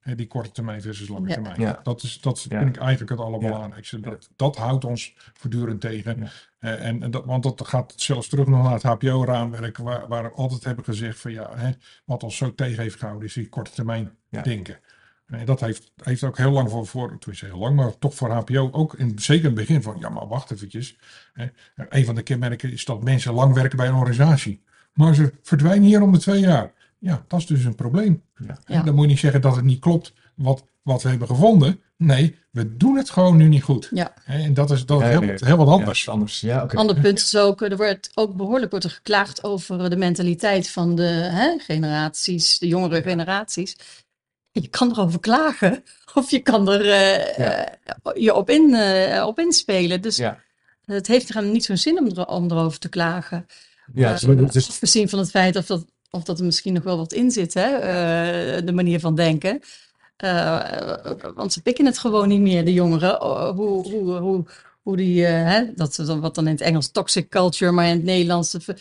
Hè, die korte termijn versus lange Ja. termijn. Ja. Dat, is, dat Ja. vind ik eigenlijk het allerbelangrijkste. Dat, dat houdt ons voortdurend tegen. Ja. Eh, en, en dat, want dat gaat zelfs terug nog naar het HBO-raamwerk, waar, waar we altijd hebben gezegd van ja, hè, wat ons zo tegen heeft gehouden, is die korte termijn Ja. denken. En dat heeft, heeft ook heel lang voor, voor, heel lang, maar toch voor HBO ook, in, zeker in het begin van, ja maar wacht eventjes. Hè. Een van de kenmerken is dat mensen lang werken bij een organisatie. Maar ze verdwijnen hier om de twee jaar. Ja, dat is dus een probleem. Ja. En Dan moet je niet zeggen dat het niet klopt wat, wat we hebben gevonden. Nee, we doen het gewoon nu niet goed. Ja. Hè, En dat is, dat Ja, heel, heel wat anders. anders. Ja, oké. Ander punt is ook, er wordt ook behoorlijk wordt er geklaagd over de mentaliteit van de hè, generaties, de jongere generaties. Je kan erover klagen of je kan er eh, Ja. eh, je op, in, eh, op inspelen. Dus Ja. het heeft helemaal niet zo'n zin om, er, om erover te klagen. Ja, dus- Afgezien van het feit of dat, of dat er misschien nog wel wat in zit, hè? de manier van denken. Want ze pikken het gewoon niet meer, de jongeren. Hoe, hoe, hoe, hoe die, hè, dat wat dan in het Engels toxic culture, maar in het Nederlands, de,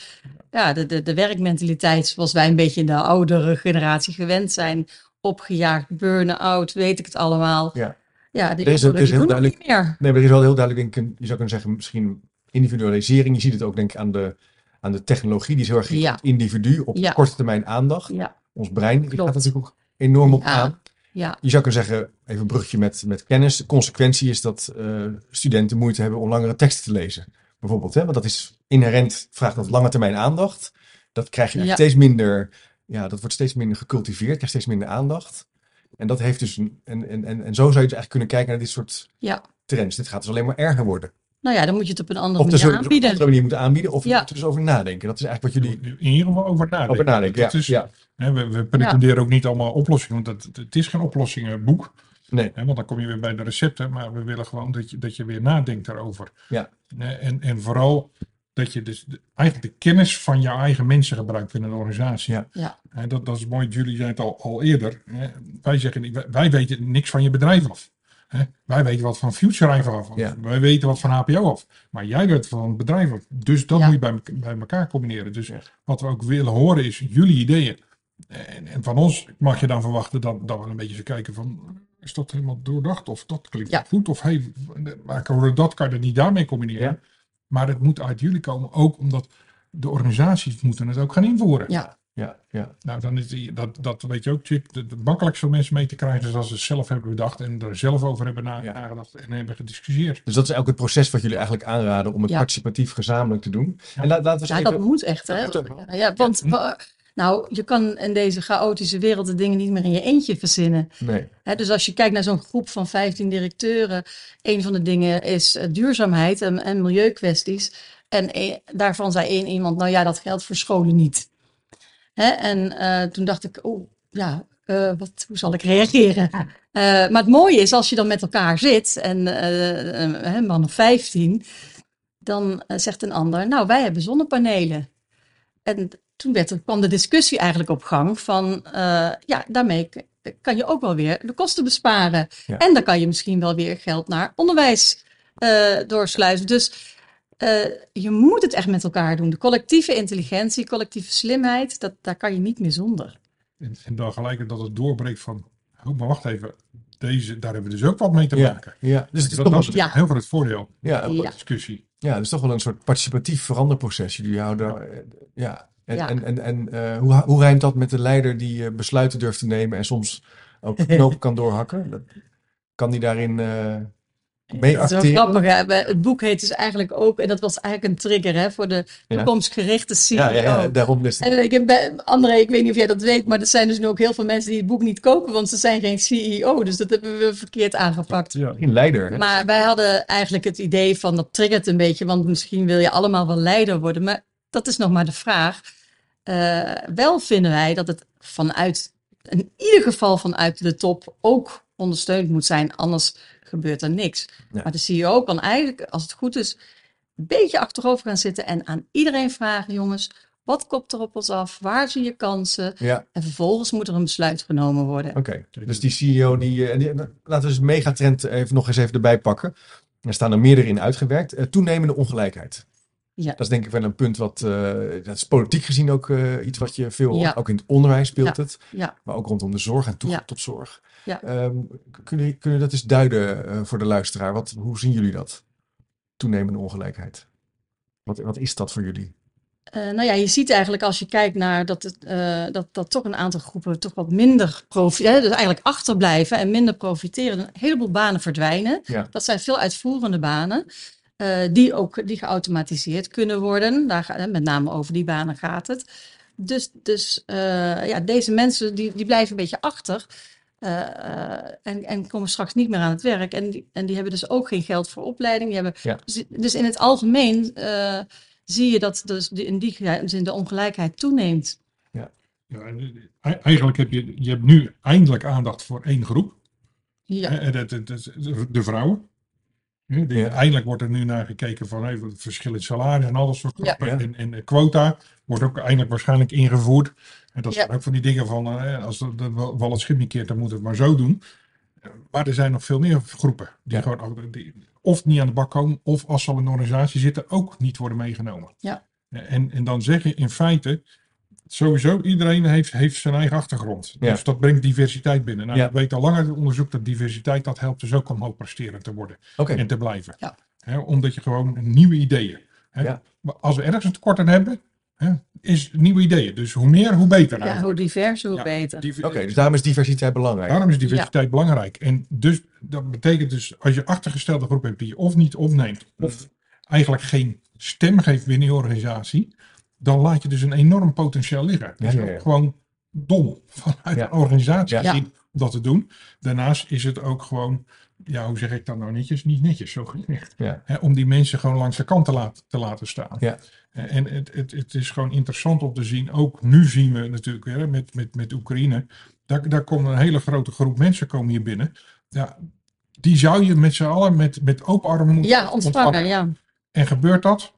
ja, de, de, de werkmentaliteit zoals wij een beetje in de oudere generatie gewend zijn. Opgejaagd, burn-out, weet ik het allemaal. Ja. Ja, die Er is- er is heel duidelijk- niet meer. Nee, maar er is wel heel duidelijk, denk ik, je zou kunnen zeggen, misschien individualisering. Je ziet het ook denk ik aan de, aan de technologie. Die is heel erg Ja. individu, op Ja. korte termijn aandacht. Ja, Ons brein die gaat natuurlijk ook enorm op aan. ja, Je zou kunnen zeggen, even een brugje met, met kennis. De consequentie is dat eh, studenten moeite hebben om langere teksten te lezen. Bijvoorbeeld, hè? want dat is inherent, vraagt dat lange termijn aandacht. Dat krijg je steeds minder, ja, dat wordt steeds minder gecultiveerd, krijgt steeds minder aandacht. En dat heeft dus, een, en, en, en, en zo zou je dus eigenlijk kunnen kijken naar dit soort ja. trends. Dit gaat dus alleen maar erger worden. Nou ja, dan moet je het op een andere Of er manier we dus op een aanbieden. andere manier moeten aanbieden, of Ja. er dus over nadenken. Dat is eigenlijk wat jullie In ieder geval over nadenken. over nadenken. Ja, Dat is, ja. hè, we, we pretenderen ook niet allemaal oplossingen, want het, het is geen oplossingenboek. Nee, Hè, want dan kom je weer bij de recepten, maar we willen gewoon dat je, dat je weer nadenkt daarover. Ja. En, en vooral dat je dus de- eigenlijk de kennis van jouw eigen mensen gebruikt binnen een organisatie. Ja. Ja. Hè, dat, dat is mooi, Julie zei het al, al eerder. Hè. Wij zeggen, niet- wij, wij weten niks van je bedrijf af. Hè. Wij weten wat van Future af. Ja. Wij weten wat van HPO af. Maar jij weet van het bedrijf af. Dus dat Ja. moet je bij, bij elkaar combineren. Dus Ja. wat we ook willen horen is jullie ideeën. En, en van ons mag je dan verwachten dat, dat we een beetje eens kijken van... Is dat helemaal doordacht? Of dat klinkt Ja. goed? Of hey, maar kan we dat kan je er niet daarmee combineren. Ja. Maar het moet uit jullie komen. Ook omdat de organisaties moeten het ook gaan invoeren. Ja. ja, ja. Nou, dan is die, dat, dat weet je ook, Chip. Het makkelijkste om mensen mee te krijgen is als ze het zelf hebben bedacht en er zelf over hebben na- Ja. nagedacht en hebben gediscussieerd. Dus dat is ook het proces wat jullie eigenlijk aanraden om het Ja. participatief gezamenlijk te doen. Ja. En la- laten we eens Ja, even... dat moet echt, hè? Ja, ja, want wa- nou, je kan in deze chaotische wereld de dingen niet meer in je eentje verzinnen. Nee, dus als je kijkt naar zo'n groep van 15 directeuren, een van de dingen is eh, duurzaamheid en, en milieukwesties. En e- daarvan zei één iemand, nou ja, dat geldt voor scholen niet. En eh, toen dacht ik, oh ja, eh, wat, hoe zal ik reageren? Maar het mooie is, als je dan met elkaar zit, en een man of 15, dan zegt een ander, nou wij hebben zonnepanelen. En toen werd er, kwam de discussie eigenlijk op gang van, eh, ja, daarmee kan je ook wel weer de kosten besparen. Ja. En dan kan je misschien wel weer geld naar onderwijs eh, doorsluizen. Dus eh, je moet het echt met elkaar doen. De collectieve intelligentie, collectieve slimheid, dat, daar kan je niet meer zonder. En, en dan gelijk dat het doorbreekt van, oh, maar wacht even, deze, daar hebben we dus ook wat mee te ja, maken. ja. Dus het is Dat, toch dat wel, is Ja. heel veel het voordeel ja, de discussie. ja, dus toch wel een soort participatief veranderproces. Jullie houden, ja. En, Ja. en, en, en eh, hoe, hoe rijmt dat met de leider die eh, besluiten durft te nemen en soms ook knopen kan doorhakken? Dat, kan die daarin eh mee Dat is wel acteren? grappig. Hè? Het boek heet dus eigenlijk ook, en dat was eigenlijk een trigger hè, voor de Ja. toekomstgerichte CEO. Ja, ja, ja, daarom is het. En ik heb André, ik weet niet of jij dat weet, maar er zijn dus nu ook heel veel mensen die het boek niet kopen, want ze zijn geen CEO. Dus dat hebben we verkeerd aangepakt. Geen leider. hè? Maar wij hadden eigenlijk het idee van dat triggert een beetje, want misschien wil je allemaal wel leider worden. Maar dat is nog maar de vraag. Eh, wel vinden wij dat het vanuit, in ieder geval vanuit de top, ook ondersteund moet zijn. Anders gebeurt er niks. Ja. Maar de CEO kan eigenlijk, als het goed is, een beetje achterover gaan zitten en aan iedereen vragen: jongens, wat komt er op ons af? Waar zie je kansen? Ja, En vervolgens moet er een besluit genomen worden. oké. Dus die CEO, die, eh, die, laten we eens megatrend even nog eens even erbij pakken. Er staan er meerdere in uitgewerkt. Eh, toenemende ongelijkheid. Ja. Dat is denk ik wel een punt wat, eh, dat is politiek gezien ook eh, iets wat je veel, Ja. ook in het onderwijs speelt het. Maar ook rondom de zorg en toegang Ja. tot zorg. Ehm, kunnen, jullie- dat eens duiden eh, voor de luisteraar? Wat, hoe zien jullie dat? Toenemende ongelijkheid. Wat, wat is dat voor jullie? Nou ja, je ziet eigenlijk als je kijkt naar dat, het, dat, dat toch een aantal groepen toch wat minder profiteren, dus eigenlijk achterblijven en minder profiteren. Een heleboel banen verdwijnen. Dat zijn veel uitvoerende banen, die ook die geautomatiseerd kunnen worden. Daar, gaat- met name over die banen gaat het. Dus, dus eh, ja, deze mensen die, die blijven een beetje achter. eh, eh, en, en komen straks niet meer aan het werk. En die, en die hebben dus ook geen geld voor opleiding. Die hebben, Ja. dus, dus in het algemeen eh, zie je dat dus de- in die zin de ongelijkheid toeneemt. Ja, eh, e- eigenlijk heb je, je hebt nu eindelijk aandacht voor één groep. Ja, Hè, en dat, dat, dat- de vrouwen. Ja. Eindelijk wordt er nu naar gekeken van hey, het verschil in salaris en alles soort Ja. En, en de quota wordt ook eindelijk waarschijnlijk ingevoerd. En dat Ja. zijn ook van die dingen van eh, als er er wel het schip niet keert, dan moet het maar zo doen. Eh, Maar er zijn nog veel meer groepen die Ja. gewoon die of niet aan de bak komen, of als ze al in een organisatie zitten, ook niet worden meegenomen. Ja. En, en dan zeg je in feite, sowieso iedereen heeft, heeft zijn eigen achtergrond. Ja. Dus dat brengt diversiteit binnen. Nou, Ja. ik weet al langer uit onderzoek dat diversiteit, dat helpt dus ook om hoog presterend te worden en te blijven. Ja. Omdat je gewoon nieuwe ideeën. Maar Als we ergens een tekort aan hebben, hè, is nieuwe ideeën. Dus hoe meer, hoe beter. Ja, eigenlijk. hoe diverser, hoe Ja, beter. Oké, dus daarom is diversiteit belangrijk. Daarom is diversiteit belangrijk. En dus dat betekent dus als je achtergestelde groep hebt die je of niet opneemt, of eigenlijk geen stem geeft binnen je organisatie, dan laat je dus een enorm potentieel liggen. Ja, Het is ja, ja. ook gewoon dom vanuit Ja. een organisatie Ja. gezien om dat te doen. Daarnaast is het ook gewoon, ja, hoe zeg ik dat nou netjes? Niet netjes, zo gezegd. Om die mensen gewoon langs de kant te laten, te laten staan. Ja. En het, het, het is gewoon interessant om te zien. Ook nu zien we natuurlijk weer hè, met, met, met Oekraïne. Daar, daar komt een hele grote groep mensen komen hier binnen. Ja, die zou je met z'n allen met, met open armen moeten Ja, ontvangen, ja. En gebeurt dat?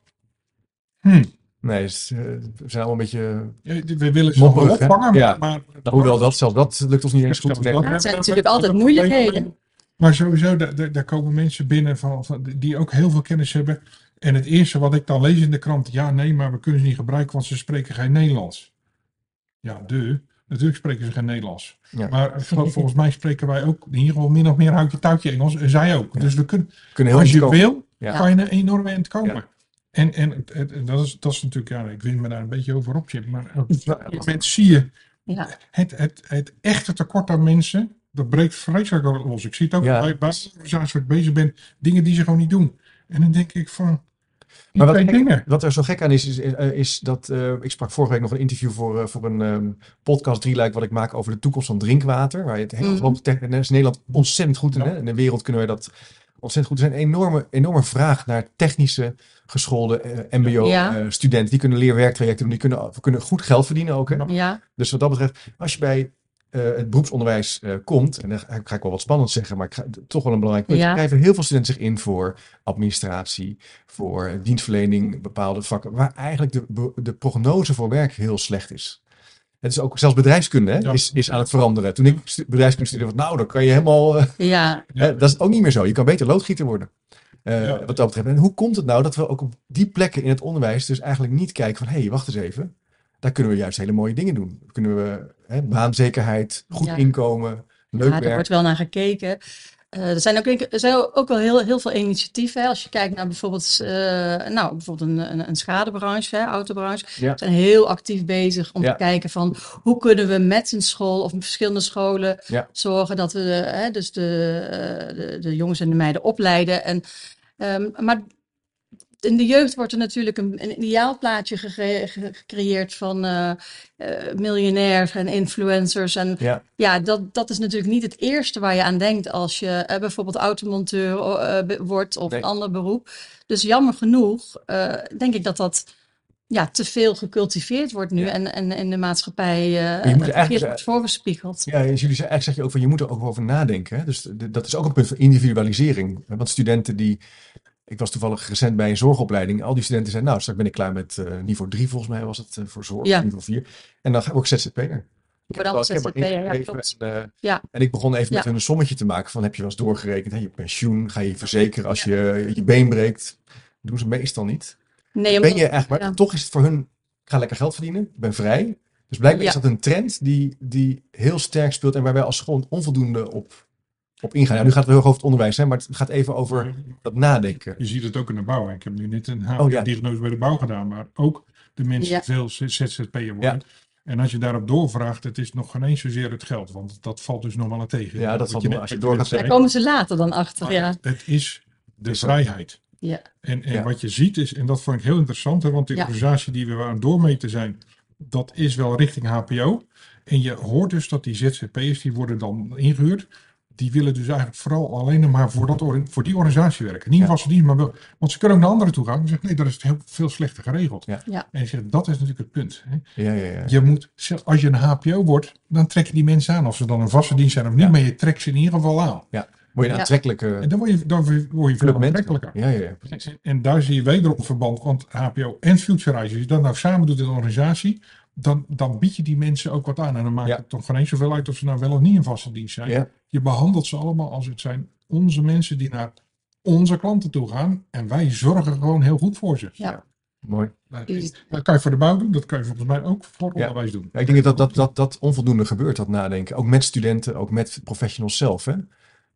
Hm. Nee, het is, eh, we zijn allemaal een beetje... Ja, We willen ze wel Mopperig, hè? opvangen, maar, Ja. maar Hoewel dat, zelfs dat lukt ons niet eens goed. Ja, het zijn natuurlijk altijd moeilijkheden. Maar sowieso, daar, daar, komen mensen binnen van, van, die ook heel veel kennis hebben. En het eerste wat ik dan lees in de krant, ja nee, maar we kunnen ze niet gebruiken, want ze spreken geen Nederlands. Ja, de. Natuurlijk spreken ze geen Nederlands. Ja. Maar volgens mij spreken wij ook in ieder geval min of meer houtje touwtje Engels. En zij ook. Dus we kunnen, kunnen heel als je veel- wil, Ja. kan je een enorm eind komen. En, en dat, is, dat is natuurlijk, ja, ik win me daar een beetje over op, Chip. Maar op Nou, dat moment zie je Ja, het, het, het echte tekort aan mensen, dat breekt vreselijk los. Ik zie het ook Ja. bij, bij organisaties waar ik bezig ben, dingen die ze gewoon niet doen. En dan denk ik van, Maar wat gek- er zo gek aan is, is, eh, is dat eh, ik sprak vorige week nog een interview voor, eh, voor een ehm, podcast drieluik wat ik maak over de toekomst van drinkwater. Waar je het heel Mhm. mm. is Nederland ontzettend goed in. Ja. Hè? In de wereld kunnen we dat ontzettend goed. Er is een enorme, enorme vraag naar technische geschoolde eh, Ja. mbo-studenten. die kunnen leerwerktrajecten doen, die kunnen, kunnen goed geld verdienen ook. Hè? Ja. Dus wat dat betreft, als je bij eh, het beroepsonderwijs eh, komt, en dan ga ik wel wat spannend zeggen, maar ik ga, toch wel een belangrijk punt. Ja. Er schrijven heel veel studenten zich in voor administratie, voor dienstverlening, bepaalde vakken, waar eigenlijk de, de prognose voor werk heel slecht is. Het is ook zelfs bedrijfskunde hè, Ja. is, is aan het veranderen. Toen ik bedrijfskunde studeerde, van nou, dan kan je helemaal. eh, ja, hè, dat is ook niet meer zo. Je kan beter loodgieter worden. eh, Ja. Wat dat betreft. En hoe komt het nou dat we ook op die plekken in het onderwijs dus eigenlijk niet kijken van hé, hey, wacht eens even. Daar kunnen we juist hele mooie dingen doen. Kunnen we hè, baanzekerheid, goed Ja. inkomen, leuk ja, daar werk. wordt wel naar gekeken. Eh, er zijn ook, er zijn ook wel heel, heel veel initiatieven. Hè. Als je kijkt naar bijvoorbeeld, eh, nou, bijvoorbeeld een, een, een schadebranche, hè, autobranche. Ja. Zijn heel actief bezig om Ja. te kijken van hoe kunnen we met een school of verschillende scholen Ja. zorgen dat we hè, dus de, eh, de, de jongens en de meiden opleiden. En, ehm, maar in de jeugd wordt er natuurlijk een, een ideaalplaatje gecre- ge- gecreëerd van eh, miljonairs en influencers. En Ja. ja, dat, dat is natuurlijk niet het eerste waar je aan denkt als je eh, bijvoorbeeld automonteur wordt of Nee. een ander beroep. Dus jammer genoeg denk ik dat dat ja, te veel gecultiveerd wordt nu Ja. en, en in de maatschappij eh je moet verkeerd eigenlijk- wordt voorgespiegeld. Ja, jullie zeggen, eigenlijk zeg je ook van je moet er ook over nadenken. Hè? Dus de- dat is ook een punt van individualisering. Want studenten die. Ik was toevallig recent bij een zorgopleiding. Al die studenten zeiden, nou, straks ben ik klaar met eh, niveau 3, volgens mij was het eh, voor zorg, Ja. niveau 4. En dan ga ik ook ZZP'er. Ik wel- heb er ZZP'er, ja, klopt. En, eh, Ja. en ik begon even met hun een sommetje te maken van heb je wel eens doorgerekend, hè, je pensioen, ga je je verzekeren als je je been breekt. Dat doen ze meestal niet. Nee, Ben je eigenlijk, maar ja. toch is het voor hun, ik ga lekker geld verdienen, ik ben vrij. Dus blijkbaar Ja. is dat een trend die, die heel sterk speelt en waar wij als school onvoldoende op, op ingaan. Nou, nu gaat het heel erg over het onderwijs, hè, maar het gaat even over dat nadenken. Je ziet het ook in de bouw. Ik heb nu net een Oh, ja. diagnose bij de bouw gedaan, maar ook de mensen Ja. veel ZZP'er worden. En als je daarop doorvraagt, het is nog geen eens zozeer het geld, want dat valt dus nog wel tegen. Ja, dat valt je als je wat door net gaat zei. daar komen ze later dan achter, Maar ja. Het is de vrijheid. ja. En, en Ja. wat je ziet is, en dat vond ik heel interessant, hè, want die Ja. organisatie die we aan het doormeten zijn, dat is wel richting HPO. En je hoort dus dat die ZZP'ers, die worden dan ingehuurd, die willen dus eigenlijk vooral alleen maar voor, dat, or- voor die organisatie werken. Niet Ja. vaste dienst, maar wel, want ze kunnen ook naar anderen toe gaan. En zeggen, nee, dat is heel veel slechter geregeld. Ja. Ja. En je zegt, dat is natuurlijk het punt. Hè. Ja, ja, ja. Je moet, als je een HPO wordt, dan trek je die mensen aan. Of ze dan een vaste dienst zijn of niet, Ja. maar je trekt ze in ieder geval aan. Word je een Ja. aantrekkelijke En dan word je, dan word je veel aantrekkelijker. Ja, ja, ja. En, en daar zie je wederom verband, want HBO en Futurize, als je dat nou samen doet in een organisatie, dan, dan bied je die mensen ook wat aan. En dan maakt Ja. het toch geen eens zoveel uit of ze nou wel of niet in vaste dienst zijn. Ja. Je behandelt ze allemaal als het zijn onze mensen die naar onze klanten toe gaan. En wij zorgen gewoon heel goed voor ze. Ja. Mooi. Dat kan je voor de bouw doen, dat kan je volgens mij ook voor Ja. onderwijs doen. Ja, ik denk dat dat, dat dat onvoldoende gebeurt, dat nadenken. Ook met studenten, ook met professionals zelf. Hè?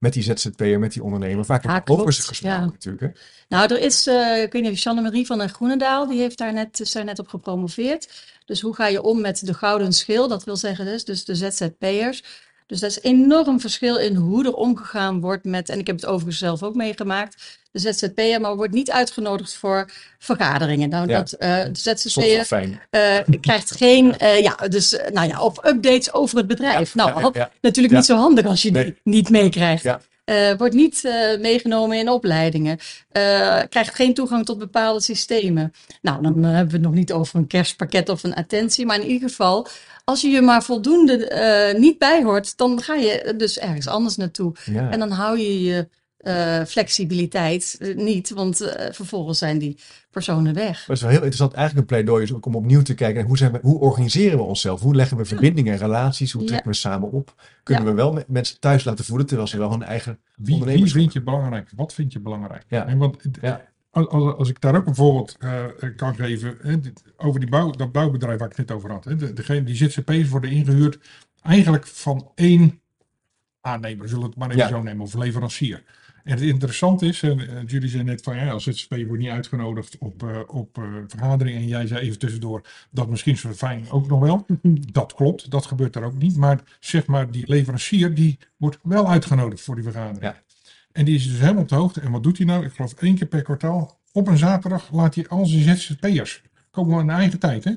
Met die ZZP'er, met die ondernemer. Vaak Ja, wordt over ze gesproken Ja. natuurlijk. Hè? Nou, er is, eh ik weet niet of Jeanne-Marie van der Groenendaal, die heeft daar net, is daar net op gepromoveerd. Dus hoe ga je om met de gouden schil? Dat wil zeggen dus, dus de ZZP'ers. Dus dat is enorm verschil in hoe er omgegaan wordt met, en ik heb het overigens zelf ook meegemaakt, de ZZP'er, maar wordt niet uitgenodigd voor vergaderingen. Nou, Ja. dat, eh de ZZP'er eh, krijgt geen, eh, ja, dus, nou ja, of updates over het bedrijf. nou, Ja, ja. natuurlijk niet zo handig als je Nee. die niet meekrijgt. Eh, wordt niet eh, meegenomen in opleidingen. Eh, krijgt geen toegang tot bepaalde systemen. Nou, dan hebben we het nog niet over een kerstpakket of een attentie. Maar in ieder geval, als je je maar voldoende niet bijhoort, dan ga je dus ergens anders naartoe. Ja. En dan hou je je eh, flexibiliteit eh, niet, want eh, vervolgens zijn die personen weg. Maar het is wel heel interessant. Eigenlijk een pleidooi is ook om opnieuw te kijken. naar Hoe, zijn we, hoe organiseren we onszelf? Hoe leggen we verbindingen en relaties? Hoe Ja. trekken we samen op? Kunnen we wel mensen thuis laten voelen terwijl ze wel hun eigen Wie, wie ondernemers vind je belangrijk? Wat vind je belangrijk? Ja. En want, Ja. als, als, als ik daar ook een voorbeeld eh, kan geven, hè, dit- over die bouw, dat bouwbedrijf waar ik het net over had. Hè, de, degene, die ZZP's worden ingehuurd eigenlijk van één aannemer, zullen we het maar even Ja. zo nemen, of leverancier. En het interessante is, en, eh, jullie zeiden net van ja, als ZZP wordt niet uitgenodigd op, eh, op eh, vergaderingen en jij zei even tussendoor dat misschien zo fijn ook nog wel. Dat klopt, dat gebeurt er ook niet. Maar zeg maar, die leverancier die wordt wel uitgenodigd voor die vergadering. Ja. En die is dus helemaal op de hoogte. En wat doet hij nou? Ik geloof één keer per kwartaal. Op een zaterdag laat hij al zijn ZZP'ers, komen we in eigen tijd, hè,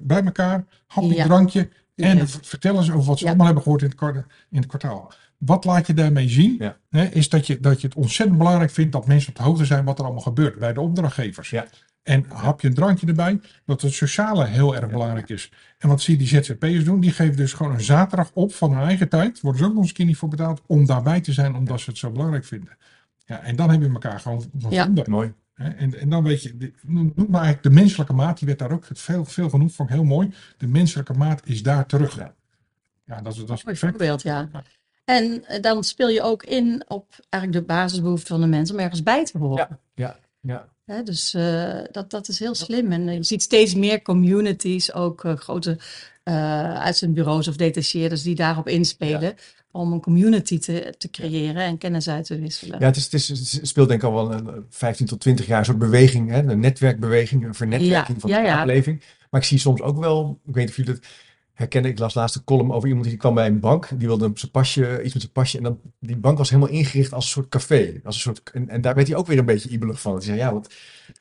bij elkaar, hapje, Ja. drankje. En Ja. vertellen ze over wat ze Ja. allemaal hebben gehoord in het, in het kwartaal. Wat laat je daarmee zien? Ja. Hè, is dat je, dat je het ontzettend belangrijk vindt dat mensen op de hoogte zijn wat er allemaal gebeurt bij de opdrachtgevers. Ja. En hapje een drankje erbij, dat het sociale heel erg belangrijk is. En wat zie je die ZZP'ers doen? Die geven dus gewoon een zaterdag op van hun eigen tijd. Worden ze ook nog eens een keer niet voor betaald om daarbij te zijn, omdat ze het zo belangrijk vinden. Ja, en dan heb je elkaar gewoon Ja. gevonden. Mooi. Hè, En, en dan weet je, noem maar eigenlijk de menselijke maat, die werd daar ook veel, veel genoemd, vond ik heel mooi. De menselijke maat is daar terug. Ja. Ja, dat is, dat is Mooi perfect. voorbeeld, ja. En eh, dan speel je ook in op eigenlijk de basisbehoeften van de mensen om ergens bij te horen. Ja. Ja. Ja. Dus eh, dat, dat is heel slim. En eh, je ziet steeds meer communities, ook grote uitzendbureaus of detacheerders die daarop inspelen. Om een community te, te creëren en kennis uit te wisselen. Ja, het, is, het, is, het speelt denk ik al wel een 15 tot 20 jaar een soort beweging, hè? een netwerkbeweging, een vernetwerking Ja, van de samenleving. Maar ik zie soms ook wel, ik weet niet of jullie dat herkennen, ik las laatst een column over iemand die kwam bij een bank, die wilde zijn pasje, iets met zijn pasje en dan, die bank was helemaal ingericht als een soort café. Als een soort, en, en daar werd hij ook weer een beetje ibelig van. Hij zei, ja, want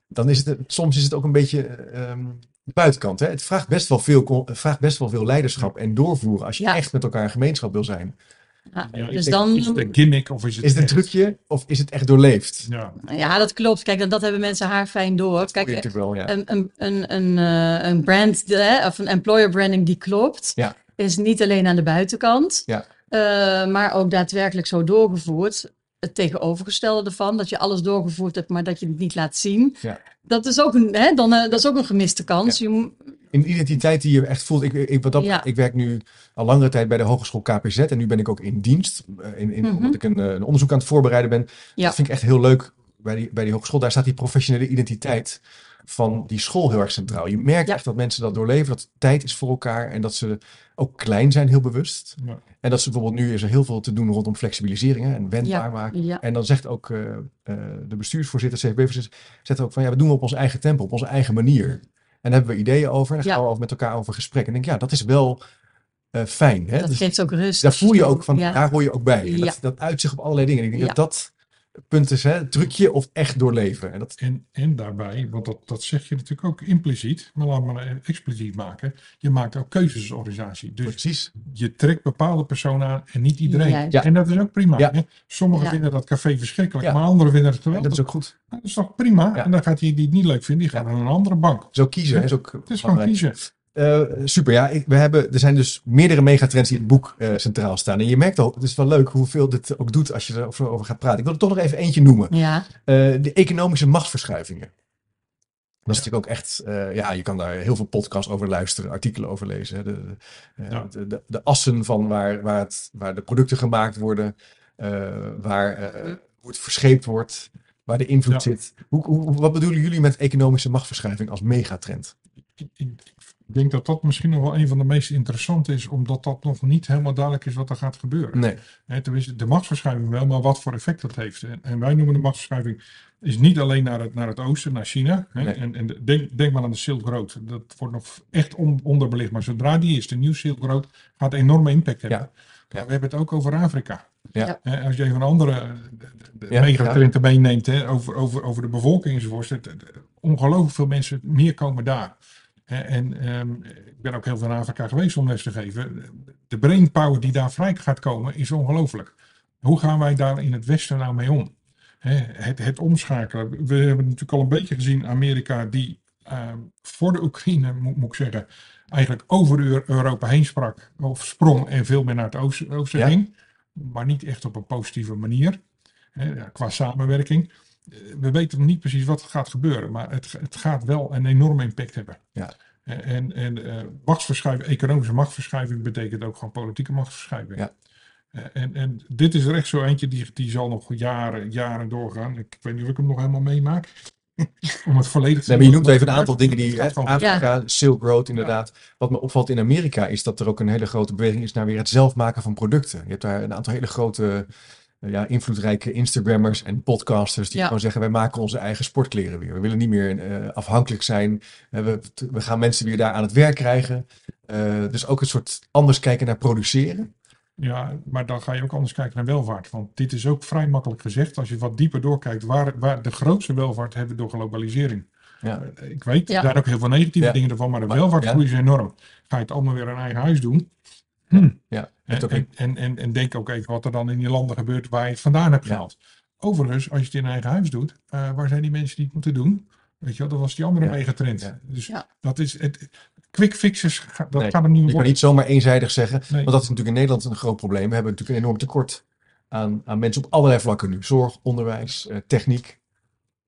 dan is het, soms is het ook een beetje ehm, de buitenkant. Hè? Het vraagt best, wel veel, vraagt best wel veel leiderschap en doorvoeren als je Ja. echt met elkaar een gemeenschap wil zijn. Ja, Ja, ik dus denk, dan, Is het een gimmick of is het Is het een echt? trucje of is het echt doorleefd? Ja, ja, dat klopt. Kijk, dat, dat hebben mensen haar fijn door. Kijk, wel, ja. een, een, een, een, eh, een brand hè, of een employer branding die klopt, Ja. is niet alleen aan de buitenkant, Ja. eh, maar ook daadwerkelijk zo doorgevoerd. Het tegenovergestelde ervan, dat je alles doorgevoerd hebt, maar dat je het niet laat zien. Ja. Dat is ook een, hè, dan, eh, dat is ook een gemiste kans. Je Een identiteit die je echt voelt. Ik, ik, wat dat, Ja. ik werk nu al langere tijd bij de Hogeschool KPZ en nu ben ik ook in dienst. eh, In, in, Mhm. Omdat ik een, eh, een onderzoek aan het voorbereiden ben. Ja. Dat vind ik echt heel leuk bij die, bij die hogeschool. Daar staat die professionele identiteit van die school heel erg centraal. Je merkt Ja. echt dat mensen dat doorleven, dat tijd is voor elkaar en dat ze ook klein zijn, heel bewust. Ja. En dat ze bijvoorbeeld nu is er heel veel te doen rondom flexibiliseringen en wendbaar Ja. maken. ja. En dan zegt ook eh, eh, de bestuursvoorzitter, CFB-voorzitter, zegt ook van ja, we doen het op onze eigen tempo, op onze eigen manier. En daar hebben we ideeën over en dan gaan we over met elkaar over gesprek. En ik denk, ja, dat is wel eh, fijn. Hè? Dat Dus geeft ook rust. daar voel je ook van, daar hoor je ook bij. Dat, dat uit zich op allerlei dingen. En ik denk dat dat punt is, hè? trucje of echt doorleven. En dat, En, en daarbij, want dat, dat zeg je natuurlijk ook impliciet, maar laat maar expliciet maken. Je maakt ook keuzes als organisatie. Dus precies. je trekt bepaalde personen aan en niet iedereen. Ja. En dat is ook prima. Ja. Hè? Sommigen Ja. vinden dat café verschrikkelijk, Ja. maar anderen vinden het En geweldig. dat is ook goed. Nou, dat is toch prima? Ja. En dan gaat hij die het niet leuk vinden, die gaat Ja. naar een andere bank. Zo kiezen hè, is ook Het is gewoon kiezen. Eh, super, ja. Ik, we hebben, er zijn dus meerdere megatrends die in het boek eh, centraal staan. En je merkt al, het is wel leuk hoeveel dit ook doet als je erover over gaat praten. Ik wil er toch nog even eentje noemen. Ja, Eh, de economische machtsverschuivingen. Dat is natuurlijk ook echt, eh, ja, je kan daar heel veel podcasts over luisteren, artikelen over lezen. Hè. De, de, Ja. de, de, de assen van waar, waar, het, waar de producten gemaakt worden, eh, waar, eh, hoe het verscheept wordt, waar de invloed Ja. zit. Hoe, hoe, wat bedoelen jullie met economische machtsverschuiving als megatrend? ik, ik denk dat dat misschien nog wel een van de meest interessante is, omdat dat nog niet helemaal duidelijk is wat er gaat gebeuren. Nee. Hè, tenminste, de machtsverschuiving wel, maar wat voor effect dat heeft. En, en wij noemen de machtsverschuiving is niet alleen naar het, naar het oosten, naar China. Hè, Nee. En, en de- denk, denk maar aan de Silk Road. Dat wordt nog echt on, onderbelicht. Maar zodra die is, de nieuwe Silk Road, gaat enorme impact hebben. Ja. We hebben het ook over Afrika. Ja. Hè, als je even een andere eh, Ja, megatrend meeneemt, hè, over, over, over de bevolking enzovoort. Ongelooflijk veel mensen meer komen daar. En ehm, ik ben ook heel veel in Afrika geweest om les te geven. De brainpower die daar vrij gaat komen is ongelooflijk. Hoe gaan wij daar in het Westen nou mee om? Het, het omschakelen. We hebben natuurlijk al een beetje gezien Amerika die ehm, voor de Oekraïne, moet, moet ik zeggen, eigenlijk over Eu- Europa heen sprak. Of sprong en veel meer naar het oosten, oosten Ja. ging. Maar niet echt op een positieve manier. Qua samenwerking. Eh, We weten nog niet precies wat er gaat gebeuren. Maar het, het gaat wel een enorme impact hebben. Ja. Eh, En, en eh, machtsverschuiving, economische machtsverschuiving betekent ook gewoon politieke machtsverschuiving. Ja. Eh, En, en dit is er echt zo eentje die, die zal nog jaren, jaren doorgaan. Ik weet niet of ik hem nog helemaal meemaak. Om het volledig te Nee, maar je noemt even een aantal dingen die gewoon- Afrika, Silk Road inderdaad. Wat me opvalt in Amerika is dat er ook een hele grote beweging is naar weer het zelf maken van producten. Je hebt daar een aantal hele grote, ja, invloedrijke Instagrammers en podcasters die Ja. gewoon zeggen wij maken onze eigen sportkleren weer. We willen niet meer eh, afhankelijk zijn. Eh, we, we gaan mensen weer daar aan het werk krijgen. Eh, dus ook een soort anders kijken naar produceren. Ja, maar dan ga je ook anders kijken naar welvaart. Want dit is ook vrij makkelijk gezegd. Als je wat dieper doorkijkt, waar, waar de grootste welvaart hebben door globalisering. Ja. Ik weet, Ja. er zijn ook heel veel negatieve Ja. dingen ervan, maar de welvaartgroei is enorm. Ga je het allemaal weer een eigen huis doen? Hm. Ja, En, ook en, en, en, en denk ook even wat er dan in die landen gebeurt waar je het vandaan hebt Ja. gehaald. Overigens, als je het in een eigen huis doet, eh, waar zijn die mensen die het moeten doen? Weet je wel, dat was die andere Ja. megatrend. Ja. Dus Ja. dat is het. Quick fixes, dat Nee, gaat er niet Je kan worden. niet zomaar eenzijdig zeggen, Nee. want dat is natuurlijk in Nederland een groot probleem. We hebben natuurlijk een enorm tekort aan, aan mensen op allerlei vlakken nu. Zorg, onderwijs, eh, techniek.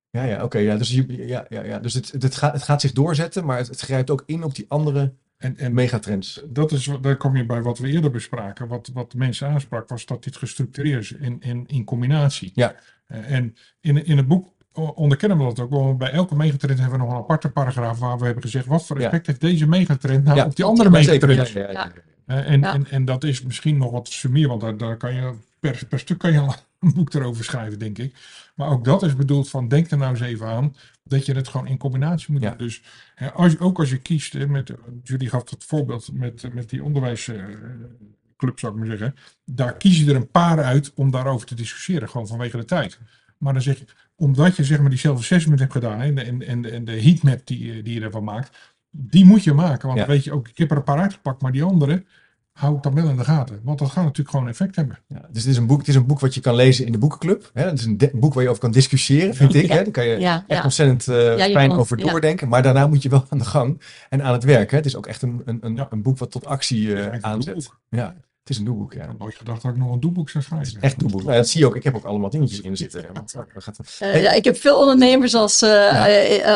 Ja, ja, oké. ja, dus ja, ja, ja, dus het, het, gaat, het gaat zich doorzetten, maar het, het grijpt ook in op die andere En, en megatrends. dat is, wat- daar kom je bij wat we eerder bespraken. Wat, wat de mensen aansprak, was dat dit gestructureerd is in, in, in combinatie. Ja. Eh, en in, in het boek onderkennen we dat ook. Want bij elke megatrend hebben we nog een aparte paragraaf waar we hebben gezegd: wat voor Ja. effect heeft deze megatrend nou Ja, op die andere megatrend? Ja, ja, ja, ja. Eh, en, Ja. en, en dat is misschien nog wat sumier, want daar, daar kan je per, per stuk kan je al een boek erover schrijven, denk ik. Maar ook dat is bedoeld van, denk er nou eens even aan dat je het gewoon in combinatie moet Ja. doen. Dus hè, als, je- ook als je kiest, hè, met, jullie gaf het voorbeeld met, met die onderwijsclub, zou ik maar zeggen. Daar kies je er een paar uit om daarover te discussiëren, gewoon vanwege de tijd. Maar dan zeg je, omdat je zeg maar die self-assessment hebt gedaan hè, en, de- en, en, de- en de heatmap die, je- die je ervan maakt, die moet je maken. Want Ja. weet je ook, ik heb er een paar uitgepakt, maar die andere hou ik dan wel in de gaten. Want dat gaat natuurlijk gewoon effect hebben. Ja, dus het is, een boek, het is een boek wat je kan lezen in de boekenclub. Hè? Het is een boek waar je over kan discussiëren, vind ik. Hè? Daar kan je Ja, echt ja. ontzettend eh, fijn kan- over ja. doordenken. Maar daarna moet je wel aan de gang en aan het werk. Hè? Het is ook echt een, een, een, Ja. een boek wat tot actie eh, aanzet. Ja, het is een doelboek, Ik ja. had nooit gedacht dat ik nog een doelboek zou schrijven. Echt doelboek. Nou, dat zie je ook. Ik heb ook allemaal dingetjes in zitten. Eh, Hey. ja, ik heb veel ondernemers als,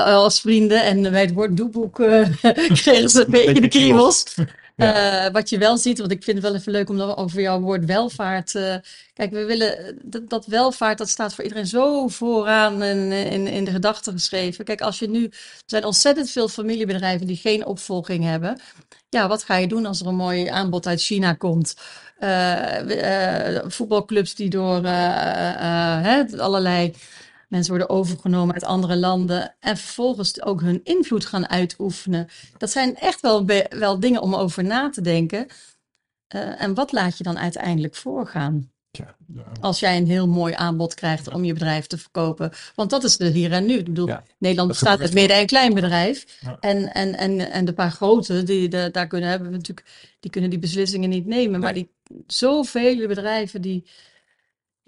als vrienden. En bij het woord doelboek eh kregen ze een beetje de kriebels. Eh, wat je wel ziet, want ik vind het wel even leuk om over jouw woord welvaart. eh, kijk, we willen eh, dat, welvaart, dat staat voor iedereen zo vooraan in, in, de gedachten geschreven. Kijk, als je nu, er zijn ontzettend veel familiebedrijven die geen opvolging hebben. Ja, wat ga je doen als er een mooi aanbod uit China komt? Voetbalclubs die door allerlei mensen worden overgenomen uit andere landen en vervolgens ook hun invloed gaan uitoefenen. Dat zijn echt wel, wel dingen om over na te denken. Eh, en wat laat je dan uiteindelijk voorgaan? Ja. Als jij een heel mooi aanbod krijgt om je bedrijf te verkopen. Want dat is de hier en nu. Ik bedoel, Nederland bestaat uit midden- en kleinbedrijf. En, en, en, en de paar grote, die, de, daar kunnen, hebben we natuurlijk, die kunnen die beslissingen niet nemen. Maar die zoveel bedrijven die.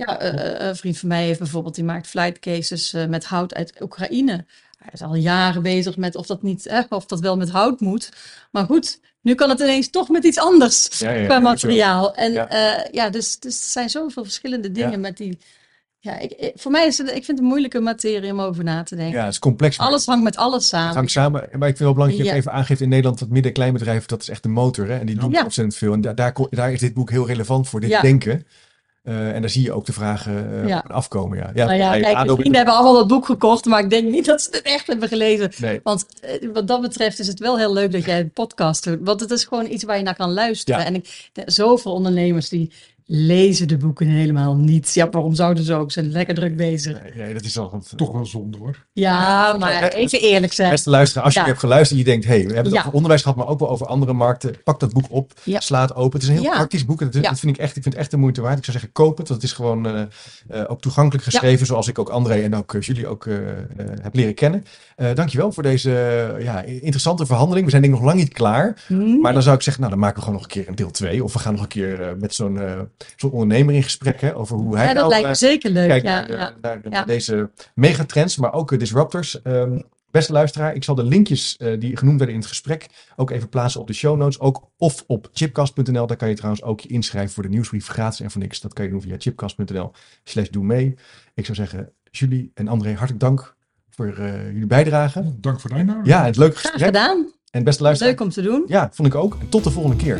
Ja, eh, eh, een vriend van mij heeft bijvoorbeeld, die maakt flight cases eh, met hout uit Oekraïne. Hij is al jaren bezig met of dat, niet, eh, of dat wel met hout moet. Maar goed, nu kan het ineens toch met iets anders Ja, ja, qua materiaal. En Ja. ja, ja dus, dus er zijn zoveel verschillende dingen met die. Ja, ik, ik- voor mij is het, ik vind het een moeilijke materie om over na te denken. Ja, het is complex. Alles hangt met alles Het samen. hangt samen. Maar ik vind het wel belangrijk dat je even aangeeft in Nederland dat midden- en kleinbedrijf, dat is echt de motor. Hè? En die doen ontzettend veel. En da- daar, ko- daar is dit boek heel relevant voor, dit Ja. denken. Eh, en daar zie je ook de vragen eh, Ja. afkomen. Ja, ja, nou ja, bij kijk, ADO mijn vrienden hebben allemaal dat boek gekocht, maar ik denk niet dat ze het echt hebben gelezen. Nee, Want eh, wat dat betreft is het wel heel leuk dat jij een podcast doet. Want het is gewoon iets waar je naar kan luisteren. Ja. En ik, de- zoveel ondernemers die lezen de boeken helemaal niet. Ja, waarom zouden ze ook? Ze zijn lekker druk bezig. nee, nee, dat is al. Toch wel zonde hoor. Ja, maar even eerlijk zijn. Beste luisteraar, als je Ja. hebt geluisterd en je denkt, hey, we hebben het Ja. over onderwijs gehad, maar ook wel over andere markten. Pak dat boek op, Ja. sla het open. Het is een heel Ja. praktisch boek. En dat, Ja. dat vind ik echt, ik vind het echt de moeite waard. Ik zou zeggen, koop het. Want het is gewoon eh, eh, ook toegankelijk geschreven, zoals ik ook André en ook eh, jullie ook eh, eh, heb leren kennen. Eh dankjewel voor deze ja, interessante verhandeling. We zijn denk ik nog lang niet klaar. Maar dan zou ik zeggen, nou dan maken we gewoon nog een keer een deel 2. Of we gaan nog een keer eh, met zo'n eh, zo'n ondernemer in gesprek hè, over hoe hij Ja, dat lijkt me eh, zeker leuk. kijkt Ja, naar, ja. naar- naar Ja. deze megatrends, maar ook eh, disruptors. Ehm, beste luisteraar, ik zal de linkjes eh, die genoemd werden in het gesprek ook even plaatsen op de show notes. Ook of op chipcast.nl. Daar kan je trouwens ook je inschrijven voor de nieuwsbrief gratis en voor niks. Dat kan je doen via chipcast.nl slash doe mee. Ik zou zeggen, Julie en André, hartelijk dank voor eh, jullie bijdrage. Dank voor de uitnodiging. Ja, het leuke Graag gesprek. gedaan. En beste luisteraar. Leuk om te doen. Ja, vond ik ook. En tot de volgende keer.